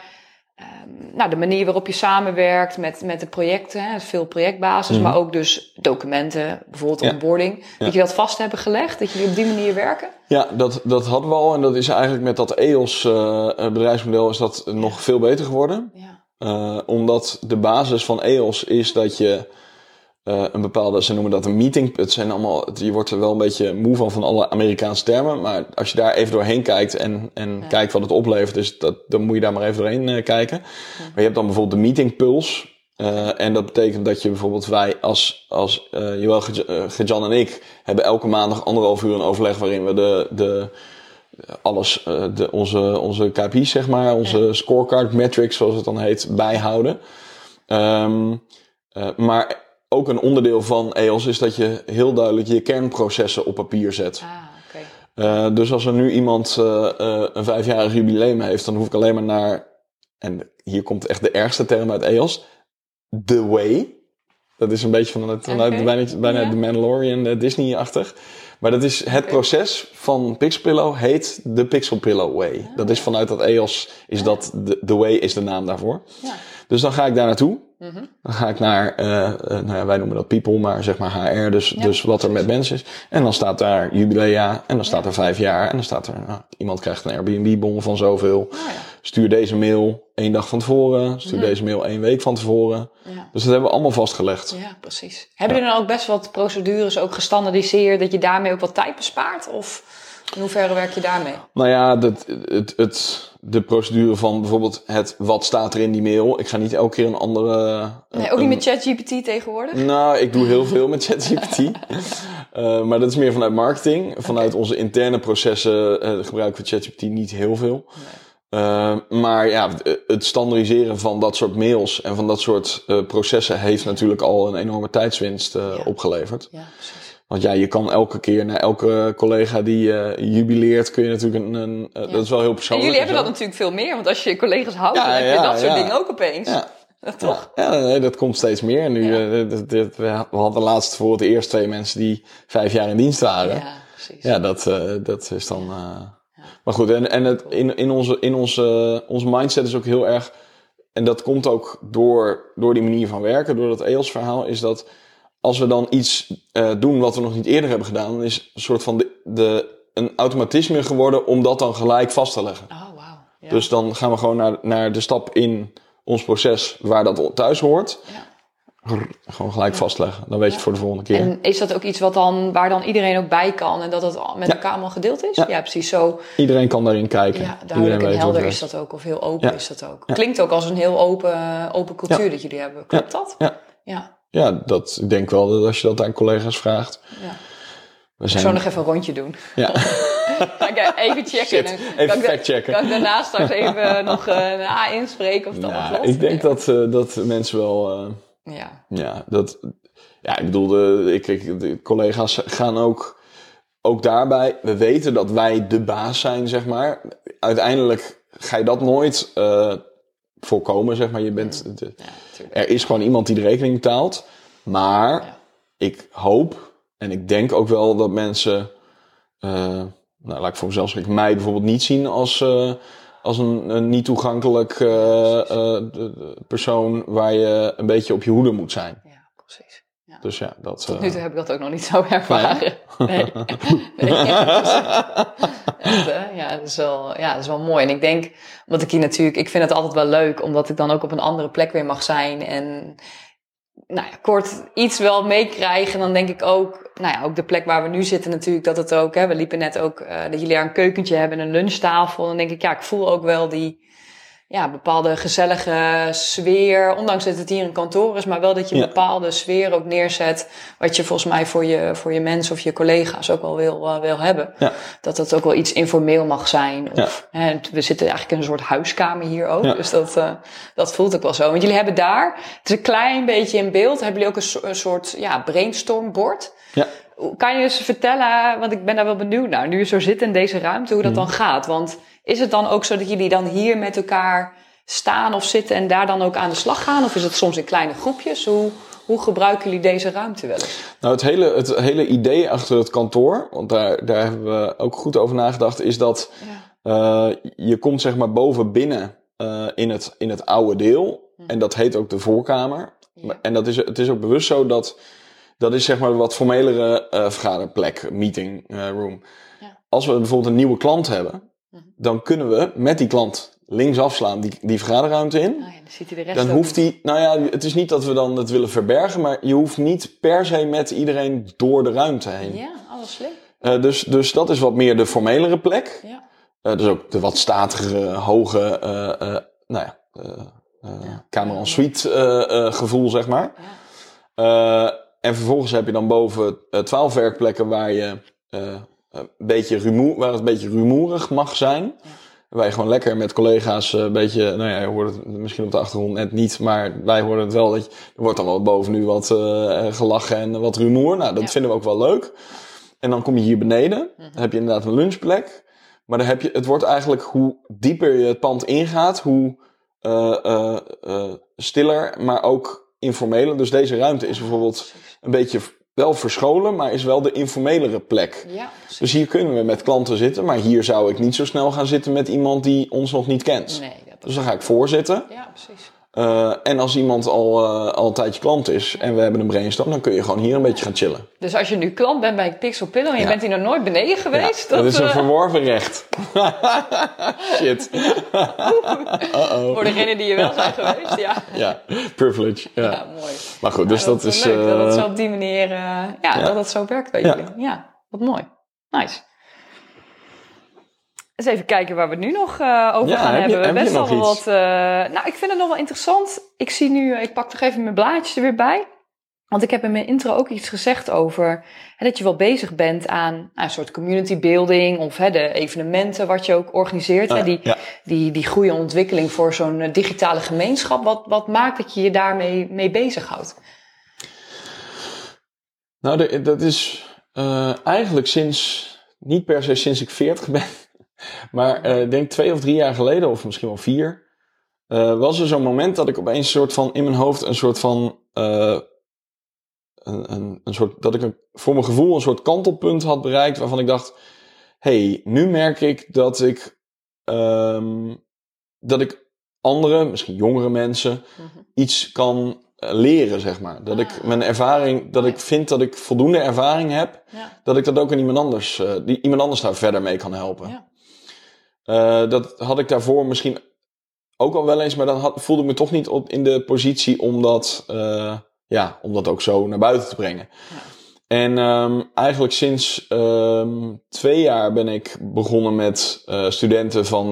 ehm, nou de manier waarop je samenwerkt met, met de projecten, hè, veel projectbasis, Mhm. maar ook dus documenten, bijvoorbeeld Ja. onboarding. Dat je dat vast hebben gelegd, dat jullie op die manier werken? Ja, dat, dat hadden we al en dat is eigenlijk met dat EOS eh, bedrijfsmodel is dat nog veel beter geworden. Ja. Eh, omdat de basis van EOS is dat je eh, een bepaalde, ze noemen dat een meeting. Het zijn allemaal, je wordt er wel een beetje moe van van alle Amerikaanse termen. Maar als je daar even doorheen kijkt en, en Ja. kijkt wat het oplevert, dus dat, dan moet je daar maar even doorheen eh, kijken. Maar je hebt dan bijvoorbeeld de meeting pulse. eh, en dat betekent dat je bijvoorbeeld wij als, als Joël, Ge- Gejan en ik hebben elke maandag anderhalf uur een overleg waarin we de, de alles, de, onze, onze KPI's zeg maar, onze scorecard metrics zoals het dan heet, bijhouden. Ehm, eh, maar ook een onderdeel van EOS is dat je heel duidelijk je kernprocessen op papier zet. Ah, oké. Uh, dus als er nu iemand uh, uh, een vijfjarig jubileum heeft, dan hoef ik alleen maar naar, en hier komt echt de ergste term uit EOS, The Way. Dat is een beetje vanuit, okay. bijna, bijna ja. de Mandalorian Disney-achtig. Maar dat is het okay. proces van Pixel Pillow heet de Pixel Pillow Way. Ah. Dat is vanuit dat EOS, is dat, the, the Way is de naam daarvoor. Ja. Dus dan ga ik daar naartoe. Mm -hmm. Dan ga ik naar, uh, uh, nou ja, wij noemen dat people, maar zeg maar HR, dus, ja, dus wat er met mensen is. En dan staat daar jubilea, en dan staat er vijf jaar, en dan staat er, nou, iemand krijgt een Airbnb-bon van zoveel. Oh, ja. Stuur deze mail één dag van tevoren, stuur mm -hmm. deze mail één week van tevoren. Dus dat hebben we allemaal vastgelegd. Ja, precies. Hebben jullie dan ook best wat procedures ook gestandardiseerd, dat je daarmee ook wat tijd bespaart? Of in hoeverre werk je daarmee? Nou ja, dat, het, het, de procedure van bijvoorbeeld het wat staat er in die mail. Ik ga niet elke keer een andere. Nee, ook niet met ChatGPT tegenwoordig? Nou, ik doe heel <laughs> veel met ChatGPT. uh, maar dat is meer vanuit marketing. Vanuit okay. onze interne processen uh, gebruiken we ChatGPT niet heel veel. Nee. Uh, maar ja, het standaardiseren van dat soort mails en van dat soort processen heeft natuurlijk al een enorme tijdswinst ja. opgeleverd. Ja, precies. Want ja, je kan elke keer naar elke collega die uh, jubileert, kun je natuurlijk een. een uh, Dat is wel heel persoonlijk. En jullie hebben dat natuurlijk veel meer, want als je je collega's houdt, ja, dan heb je dat soort dingen ook opeens. Ja. Toch? Ja, nee, dat komt steeds meer. En nu, uh, dit, dit, we hadden laatst voor het eerst twee mensen die vijf jaar in dienst waren. Ja, precies. Ja, dat, dat is dan. Maar goed, en, en het, in, in, onze, in onze, onze mindset is ook heel erg. En dat komt ook door, door die manier van werken, door dat EOS-verhaal, is dat als we dan iets uh, doen wat we nog niet eerder hebben gedaan, dan is een soort van de, de, een automatisme geworden om dat dan gelijk vast te leggen. Oh, wow. Ja. Dus dan gaan we gewoon naar, naar de stap in ons proces waar dat thuis hoort. Ja. Gewoon gelijk ja. vastleggen. Dan weet je het voor de volgende keer. En is dat ook iets wat dan, waar dan iedereen ook bij kan en dat het met elkaar allemaal gedeeld is? Ja. precies zo. Iedereen kan daarin kijken. Ja, duidelijk en helder is dat ook, of heel open is dat ook. Klinkt ook als een heel open, open cultuur dat jullie hebben. Klopt dat? Ja. Ja. Ja, dat, ik denk wel dat als je dat aan collega's vraagt. Ja. We zijn... Ik zou nog even een rondje doen. Ja. <laughs> ik even checken. Shit, even fact checken. Kan ik daarnaast straks even nog uh, een A inspreken of dat nou, klopt? Ik denk dat, uh, dat mensen wel... Uh, ja. Ja, dat... Ja, ik bedoel, de, ik, ik, de collega's gaan ook, ook daarbij... We weten dat wij de baas zijn, zeg maar. Uiteindelijk ga je dat nooit voorkomen, zeg maar. Je bent, de, er is gewoon iemand die de rekening betaalt. Maar ik hoop en ik denk ook wel dat mensen, uh, nou, laat ik voor mezelf spreken, mij bijvoorbeeld niet zien als, uh, als een, een niet toegankelijk uh, persoon waar je een beetje op je hoede moet zijn. Dus ja, dat. Tot nu toe heb ik dat ook nog niet zo <laughs> ervaren. Nee. nee. <laughs> ja, dat is, wel, ja, dat is wel mooi. En ik denk, omdat ik hier natuurlijk, ik vind het altijd wel leuk, omdat ik dan ook op een andere plek weer mag zijn. En nou ja, kort iets wel meekrijgen. Dan denk ik ook, nou ja, ook de plek waar we nu zitten natuurlijk, dat het ook, hè, we liepen net ook, uh, dat jullie daar een keukentje hebben en een lunchtafel. Dan denk ik, ja, ik voel ook wel die, ja, bepaalde gezellige sfeer. Ondanks dat het hier een kantoor is, maar wel dat je een bepaalde sfeer ook neerzet. Wat je volgens mij voor je, voor je mensen of je collega's ook wel wil, uh, wil hebben. Ja. Dat het ook wel iets informeel mag zijn. Of, ja. hè, we zitten eigenlijk in een soort huiskamer hier ook. Dus dat, uh, dat voelt ook wel zo. Want jullie hebben daar, het is een klein beetje in beeld, hebben jullie ook een, een soort ja, brainstormbord. Ja. Kan je eens vertellen, want ik ben daar wel benieuwd naar, nu je zo zit in deze ruimte, hoe dat dan gaat? Want is het dan ook zo dat jullie dan hier met elkaar staan of zitten en daar dan ook aan de slag gaan? Of is het soms in kleine groepjes? Hoe, hoe gebruiken jullie deze ruimte wel eens? Nou, het hele, het hele idee achter het kantoor, want daar, daar hebben we ook goed over nagedacht, is dat ja. uh, je komt zeg maar boven binnen uh, in, het, in het oude deel. Hm. En dat heet ook de voorkamer. Ja. En dat is, het is ook bewust zo dat dat is zeg maar wat formelere uh, vergaderplek, meeting room. Ja. Als we bijvoorbeeld een nieuwe klant hebben, Mhm. dan kunnen we met die klant links afslaan die, die vergaderruimte in. Oh ja, dan ziet hij de rest dan hoeft hij, nou ja, het is niet dat we dan het willen verbergen, maar je hoeft niet per se met iedereen door de ruimte heen. Ja, alles slim. Uh, dus, dus dat is wat meer de formelere plek. Ja. Uh, dus ook de wat statigere, hoge, uh, nou ja, ja. kamer en suite gevoel, zeg maar. Ja. En vervolgens heb je dan boven twaalf werkplekken waar je een beetje rumoer, waar het een beetje rumoerig mag zijn. Ja. Waar je gewoon lekker met collega's een beetje, nou ja, je hoort het misschien op de achtergrond net niet, maar wij horen het wel. Dat je, er wordt dan wel boven nu wat uh, gelachen en wat rumoer. Nou, dat vinden we ook wel leuk. En dan kom je hier beneden. Mhm. Dan heb je inderdaad een lunchplek. Maar dan heb je, het wordt eigenlijk hoe dieper je het pand ingaat, hoe eh, eh, eh, stiller, maar ook informeler. Dus deze ruimte is bijvoorbeeld een beetje wel verscholen, maar is wel de informelere plek. Ja. Dus hier kunnen we met klanten zitten, maar hier zou ik niet zo snel gaan zitten met iemand die ons nog niet kent. Nee, dat Dus dan ga ik voorzitten. Ja, precies. Eh, en als iemand al, eh, al een tijdje klant is en we hebben een brainstorm, dan kun je gewoon hier een beetje gaan chillen. Dus als je nu klant bent bij Pixel Pillow en je bent hier nog nooit beneden geweest, Ja, dat, is een eh, verworven recht. <laughs> Shit. Uh-oh. <laughs> voor degenen die hier wel zijn geweest, ja. Ja, privilege. Ja. Ja, mooi. Maar goed, dus dat, is. leuk dat het zo op die manier, ja, dat het zo werkt bij jullie. Ja, wat mooi. Nice. Eens even kijken waar we het nu nog eh, over Ja, gaan heb hebben. je Best wel iets? wat. eh, nou, ik vind het nog wel interessant. Ik zie nu, ik pak toch even mijn blaadjes er weer bij. Want ik heb in mijn intro ook iets gezegd over hè, dat je wel bezig bent aan nou, een soort community building of hè, de evenementen wat je ook organiseert. hè, Ah, die, ja. die, die groei en ontwikkeling voor zo'n eh, digitale gemeenschap. Wat, wat maakt dat je je daarmee mee bezighoudt? Nou, de- dat is eigenlijk sinds, niet per se sinds ik 40 ben, maar ik denk twee of drie jaar geleden, of misschien wel vier, eh, was er zo'n moment dat ik opeens een soort van in mijn hoofd een soort van, eh, een, een, een soort, dat ik een, voor mijn gevoel een soort kantelpunt had bereikt waarvan ik dacht, hey, nu merk ik dat ik, ehm, dat ik anderen, misschien jongere mensen, iets kan leren, zeg maar. Dat ik Ah. mijn ervaring, dat ik vind dat ik voldoende ervaring heb, Ja. dat ik dat ook aan iemand anders, die iemand anders daar verder mee kan helpen. Ja. Eh, dat had ik daarvoor misschien ook al wel eens, maar dan had, voelde ik me toch niet op, in de positie om dat, eh, ja, om dat ook zo naar buiten te brengen. Ja. En ehm, eigenlijk sinds ehm, twee jaar ben ik begonnen met eh, studenten van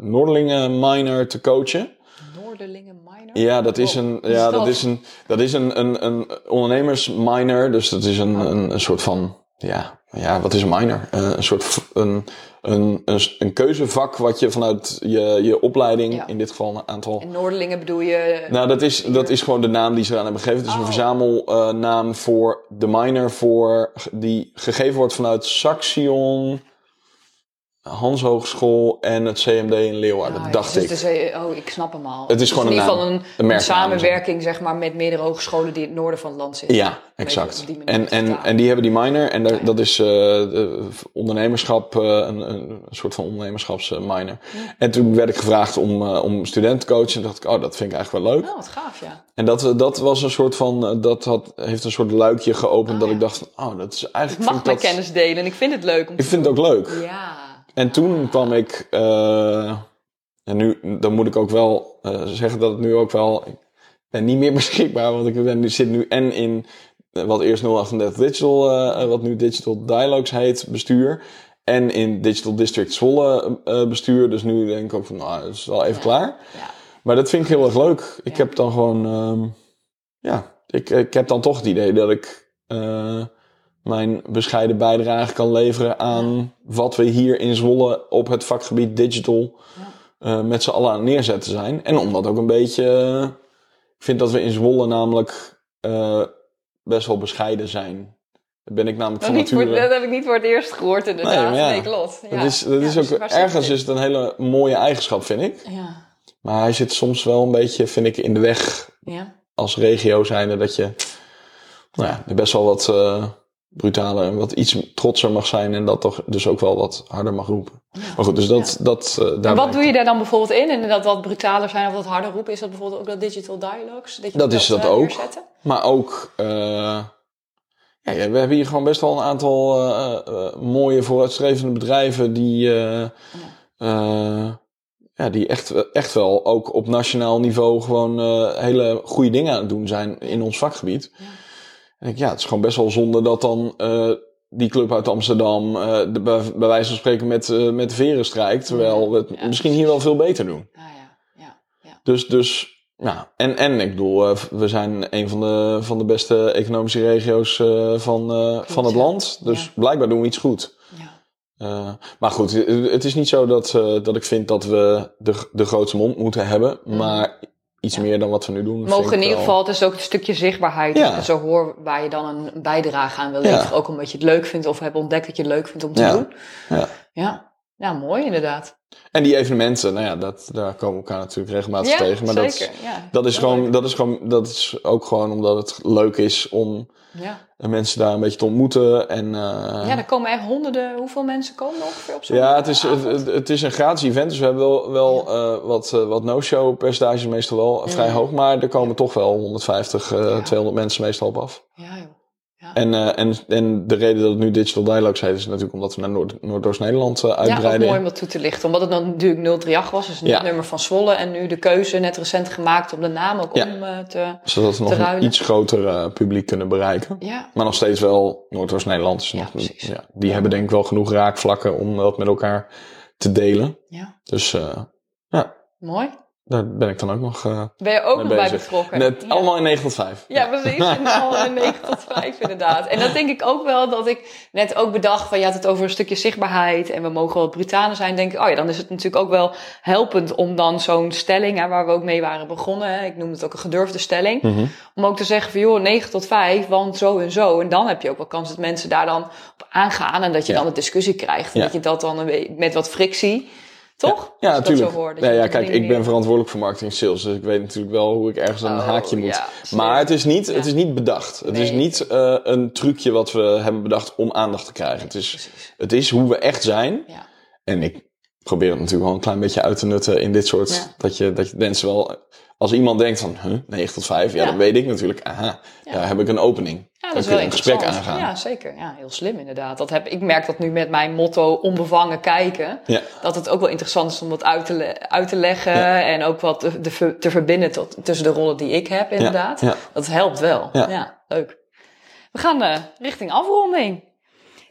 Noorderlingen Minor te coachen. Noorderlingen minor? Ja, dat is Oh, een, is ja, dat? dat is een, dat is een, een, een ondernemersminor. Dus dat is een, een, een soort van, ja, ja, wat is een minor? Eh, een soort, een, een, een, een keuzevak wat je vanuit je, je opleiding, Ja. in dit geval een aantal... En Noorderlingen bedoel je... Nou, dat is, dat is gewoon de naam die ze eraan hebben gegeven. Het is een Oh. verzamelnaam voor de minor voor, die gegeven wordt vanuit Saxion, Hans Hogeschool en het CMD in Leeuwarden, Ah, dacht dus ik. het is, eh, oh, ik snap hem al. Het is gewoon in een ieder geval een, Een samenwerking zeg maar, met meerdere hogescholen die in het noorden van het land zitten. Ja, exact. die En, en, en die hebben die minor. En daar- Ja. dat is eh, de ondernemerschap, eh, een, een soort van ondernemerschapsminor. En toen werd ik gevraagd om, eh, om student te coachen. En dacht ik, oh, dat vind ik eigenlijk wel leuk. Oh, wat gaaf, ja. En dat, dat was een soort van, dat had, heeft een soort luikje geopend. Ah, dat ja. ik dacht, oh, dat is Ik eigenlijk... mag vind mijn ik dat, kennis delen en ik vind het leuk om Ik vind het ook leuk. Ja. En toen kwam ik, eh, en nu, dan moet ik ook wel eh, zeggen dat het nu ook wel, ik ben niet meer <laughs> beschikbaar, want ik ben, nu- zit nu en in eh, wat eerst 038 Digital, wat nu Digital Dialogues heet, bestuur. En in Digital District Zwolle bestuur. Dus nu denk ik ook van, nou, dat is wel even Ja. klaar. Ja. Maar dat vind ik heel erg leuk. Ik Ja. heb dan gewoon, ehm, ja, ik, ik heb dan toch het idee dat ik mijn bescheiden bijdrage kan leveren aan wat we hier in Zwolle op het vakgebied digital eh, met z'n allen aan het neerzetten zijn. En omdat ook een beetje, eh, ik vind dat we in Zwolle namelijk eh, best wel bescheiden zijn. Daar ben ik namelijk Dat, van voor, nature. dat heb ik niet voor het eerst gehoord inderdaad. Nee, ja. Nee, klopt. Ja. Dat is, dat Ja, is ook, ergens is het een hele mooie eigenschap, vind ik. Ja. Maar hij zit soms wel een beetje, vind ik, in de weg Ja. als regio zijnde dat je nou ja, er best wel wat brutaler en wat iets trotser mag zijn en dat toch dus ook wel wat harder mag roepen. Maar goed, dus dat, dat eh, daar En wat doe je daar dan bijvoorbeeld in? En dat wat brutaler zijn of wat harder roepen, is dat bijvoorbeeld ook dat digital dialogues? Dat, je Dat is dat eh, ook. neerzetten? Maar ook, eh, ja, ja, we hebben hier gewoon best wel een aantal eh, eh, mooie vooruitstrevende bedrijven die, eh, eh, ja, die echt, echt wel ook op nationaal niveau gewoon eh, hele goede dingen aan het doen zijn in ons vakgebied. Ja. En ik, ja, het is gewoon best wel zonde dat dan eh, die club uit Amsterdam eh, de, bij, bij wijze van spreken met, eh, met de veren strijkt, terwijl we het Ja, misschien hier wel veel beter doen. Ah, ja. Ja. Ja. Dus, dus ja, en, en ik bedoel, we zijn een van de, van de beste economische regio's van, van het land. Dus blijkbaar doen we iets goed. Ja. Eh, maar goed, het is niet zo dat, eh, dat ik vind dat we de, de grootste mond moeten hebben. Mhm. Maar iets meer dan wat we nu doen. Mogen in ieder geval, het is ook een stukje zichtbaarheid. Ja. Zo hoor waar je dan een bijdrage aan wil leveren. Ook omdat je het leuk vindt of hebt ontdekt dat je het leuk vindt om te doen. Ja. Ja. ja, mooi inderdaad. En die evenementen, nou ja, dat, daar komen we elkaar natuurlijk regelmatig ja, tegen. Maar dat, zeker. ja, dat, is gewoon, leuk. dat, is gewoon, dat is ook gewoon omdat het leuk is om Ja. mensen daar een beetje te ontmoeten. En, eh, ja, er komen echt honderden. Hoeveel mensen komen er ongeveer op zo'n Ja, het is, het, het, is een gratis event, dus we hebben wel, wel eh, wat, eh, wat no-show percentages meestal wel vrij hoog, maar er komen toch wel 150, eh, Ja. 200 mensen meestal op af. Ja, joh. En, eh, en, en de reden dat het nu Digital Dialogues heet is natuurlijk omdat we naar Noord- Noordoost-Nederland eh, Ja, ook uitbreiden. mooi om dat toe te lichten. Omdat het dan natuurlijk 038 was, dus Ja. nummer van Zwolle. En nu de keuze net recent gemaakt om de naam ook Ja. om eh, te... zodat we nog een iets groter publiek kunnen bereiken. Ja, Maar nog steeds wel Noordoost-Nederland. Dus Ja, nog, precies. ja, die hebben denk ik wel genoeg raakvlakken om dat met elkaar te delen. ja. Dus ja, mooi. Daar ben ik dan ook nog eh, Ben je ook nog bij betrokken? Net, Ja. Allemaal in 9 tot 5. Ja, precies. En <laughs> allemaal in 9 tot 5 inderdaad. En dat denk ik ook wel dat ik net ook bedacht van je had het over een stukje zichtbaarheid en we mogen wel brutaler zijn. Denk ik, oh ja, dan is het natuurlijk ook wel helpend om dan zo'n stelling, hè, waar we ook mee waren begonnen, hè, ik noem het ook een gedurfde stelling, Mhm. om ook te zeggen van joh, 9 tot 5, want zo en zo. En dan heb je ook wel kans dat mensen daar dan op aangaan en dat je Ja. dan een discussie krijgt. En dat je dat dan met wat frictie, toch? Ja, natuurlijk. hoor, Ja, kijk, ik ben verantwoordelijk voor marketing en sales. Dus ik weet natuurlijk wel hoe ik ergens een Oh, haakje moet. ja, maar het is niet, het is niet bedacht. Het is niet eh, een trucje wat we hebben bedacht om aandacht te krijgen. Het is, Precies. het is hoe we echt zijn. Ja. En ik probeer het natuurlijk wel een klein beetje uit te nutten in dit soort. Dat, je, dat je mensen wel. Als iemand denkt van huh, 9 tot 5, ja, Ja. dan weet ik natuurlijk, aha, Ja. daar heb ik een opening. Ja, dan dat is kun wel je een gesprek aangaan. Ja, zeker. Ja, heel slim inderdaad. Dat heb, ik merk dat nu met mijn motto onbevangen kijken. Ja. Dat het ook wel interessant is om wat uit te, le- uit te leggen. En ook wat te, te, ver- te verbinden tot, tussen de rollen die ik heb inderdaad. Dat helpt wel. Ja, Ja. leuk. We gaan eh, richting afronding.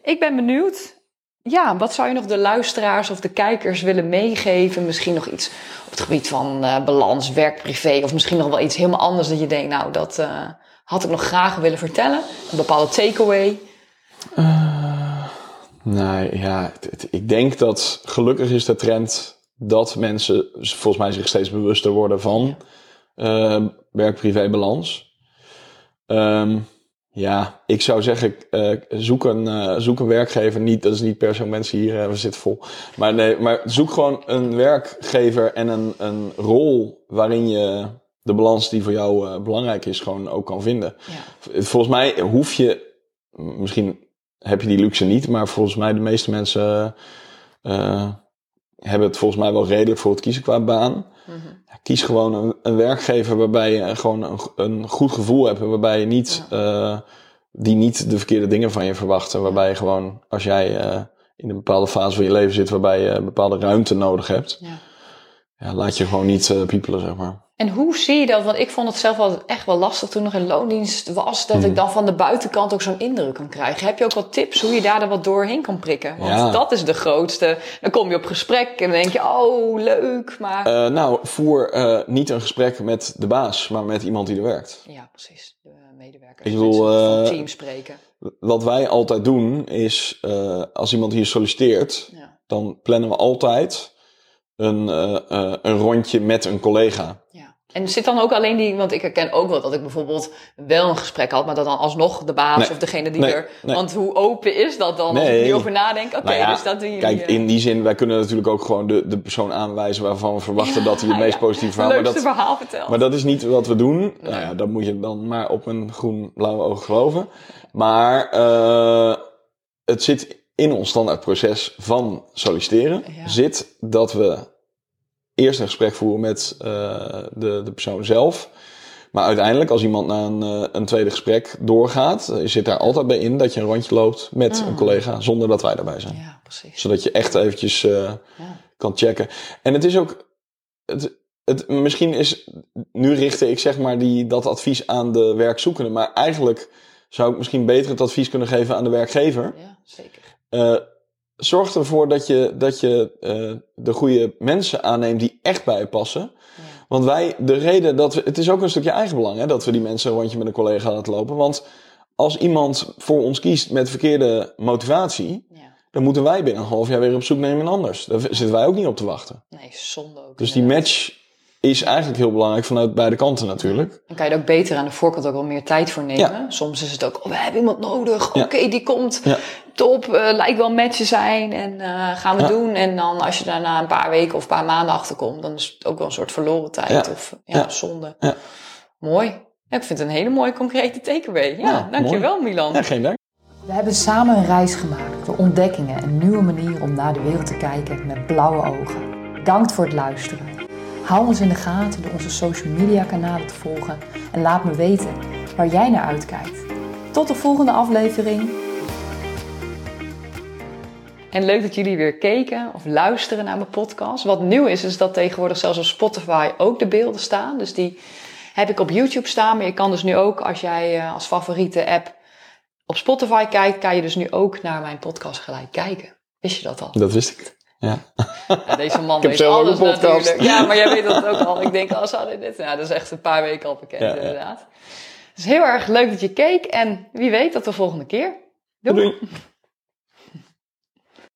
Ik ben benieuwd. Ja, wat zou je nog de luisteraars of de kijkers willen meegeven? Misschien nog iets op het gebied van eh, balans, werk, privé. Of misschien nog wel iets helemaal anders dat je denkt, nou, dat eh, had ik nog graag willen vertellen. Een bepaalde takeaway. Nee, ja, het- het- ik denk dat gelukkig is de trend dat mensen volgens mij zich steeds bewuster worden van eh, werk-privé balans. Ehm, ja, ik zou zeggen, eh, zoek, een, eh, zoek een werkgever. Niet, dat is niet per se mensen hier, eh, we zitten vol. Maar nee, maar zoek gewoon een werkgever en een, een rol waarin je de balans die voor jou belangrijk is, gewoon ook kan vinden. Ja. Volgens mij hoef je, misschien heb je die luxe niet, maar volgens mij de meeste mensen hebben het volgens mij wel redelijk voor het kiezen qua baan. Mhm. Ja, kies gewoon een, een werkgever waarbij je gewoon een, een goed gevoel hebt waarbij je niet, eh, die niet de verkeerde dingen van je verwacht. En waarbij je gewoon, als jij eh, in een bepaalde fase van je leven zit waarbij je een bepaalde ruimte nodig hebt, Ja. ja, laat je gewoon niet eh, piepelen, zeg maar. En hoe zie je dat? Want ik vond het zelf altijd echt wel lastig toen nog in loondienst was. Dat ik dan van de buitenkant ook zo'n indruk kan krijgen. Heb je ook wat tips hoe je daar dan wat doorheen kan prikken? Want Ja. dat is de grootste. Dan kom je op gesprek en dan denk je, oh leuk. Maar Eh, nou, voer eh, niet een gesprek met de baas, maar met iemand die er werkt. ja, precies. De medewerkers. Ik bedoel, eh, het team spreken. Wat wij altijd doen is, eh, als iemand hier solliciteert, Ja, dan plannen we altijd een, eh, eh, een rondje met een collega. ja. En zit dan ook alleen die, want ik herken ook wel dat ik bijvoorbeeld wel een gesprek had, maar dat dan alsnog de baas Nee. of degene die Nee. er. Nee. Want hoe open is dat dan? Als ik over nadenk, oké, Nou ja, dus dat doen jullie. Kijk, in die zin, wij kunnen natuurlijk ook gewoon de, de persoon aanwijzen waarvan we verwachten dat hij het meest ja, positieve verhaal... Maar leukste dat, verhaal vertelt. maar dat is niet wat we doen. Nou ja, dat moet je dan maar op een groen-blauwe oog geloven. Maar eh, het zit in ons standaardproces van solliciteren. Zit dat we eerst een gesprek voeren met eh, de, de persoon zelf. Maar uiteindelijk, als iemand na een, eh, een tweede gesprek doorgaat, eh, zit daar altijd bij in dat je een rondje loopt met een collega zonder dat wij daarbij zijn. Ja, precies. Zodat je echt eventjes Ja. kan checken. En het is ook. Het, het, misschien is. Nu richtte ik zeg maar die, dat advies aan de werkzoekende. Maar eigenlijk zou ik misschien beter het advies kunnen geven aan de werkgever. Ja, zeker. Zorg ervoor dat je, dat je eh, de goede mensen aanneemt die echt bij je passen. Ja. Want wij, de reden dat we. Het is ook een stukje eigenbelang hè, dat we die mensen een rondje met een collega laten lopen. Want als iemand voor ons kiest met verkeerde motivatie. Ja. dan moeten wij binnen een half jaar weer op zoek naar iemand anders. Daar zitten wij ook niet op te wachten. Nee, zonde ook. Dus die match is eigenlijk heel belangrijk vanuit beide kanten natuurlijk. Dan kan je er ook beter aan de voorkant ook wel meer tijd voor nemen. Ja. Soms is het ook, oh, we hebben iemand nodig. Ja. Oké, die komt. Ja. Top, eh, lijkt wel een match te zijn. En eh, gaan we Ja. doen. En dan als je daarna een paar weken of een paar maanden achterkomt, dan is het ook wel een soort verloren tijd. Ja. Of ja, Ja. zonde. Ja. Mooi. Ja, ik vind het een hele mooie concrete takeaway. Ja, Ja, dankjewel Milan. Ja, geen dank. We hebben samen een reis gemaakt door ontdekkingen en nieuwe manieren om naar de wereld te kijken met blauwe ogen. Bedankt voor het luisteren. Hou ons in de gaten door onze social media kanalen te volgen en laat me weten waar jij naar uitkijkt. Tot de volgende aflevering. En leuk dat jullie weer keken of luisteren naar mijn podcast. Wat nieuw is, is dat tegenwoordig zelfs op Spotify ook de beelden staan. Dus die heb ik op YouTube staan. Maar je kan dus nu ook, als jij eh, als favoriete app op Spotify kijkt, kan je dus nu ook naar mijn podcast gelijk kijken. Wist je dat al? Dat wist ik. Ja. Ja, deze man weet alles natuurlijk. Ja, maar jij weet dat ook al. Ik denk, als hadden dit... Ja, dat is echt een paar weken al bekend Ja, ja. inderdaad. Dus heel erg leuk dat je keek. En wie weet tot de volgende keer. Doei. Doei.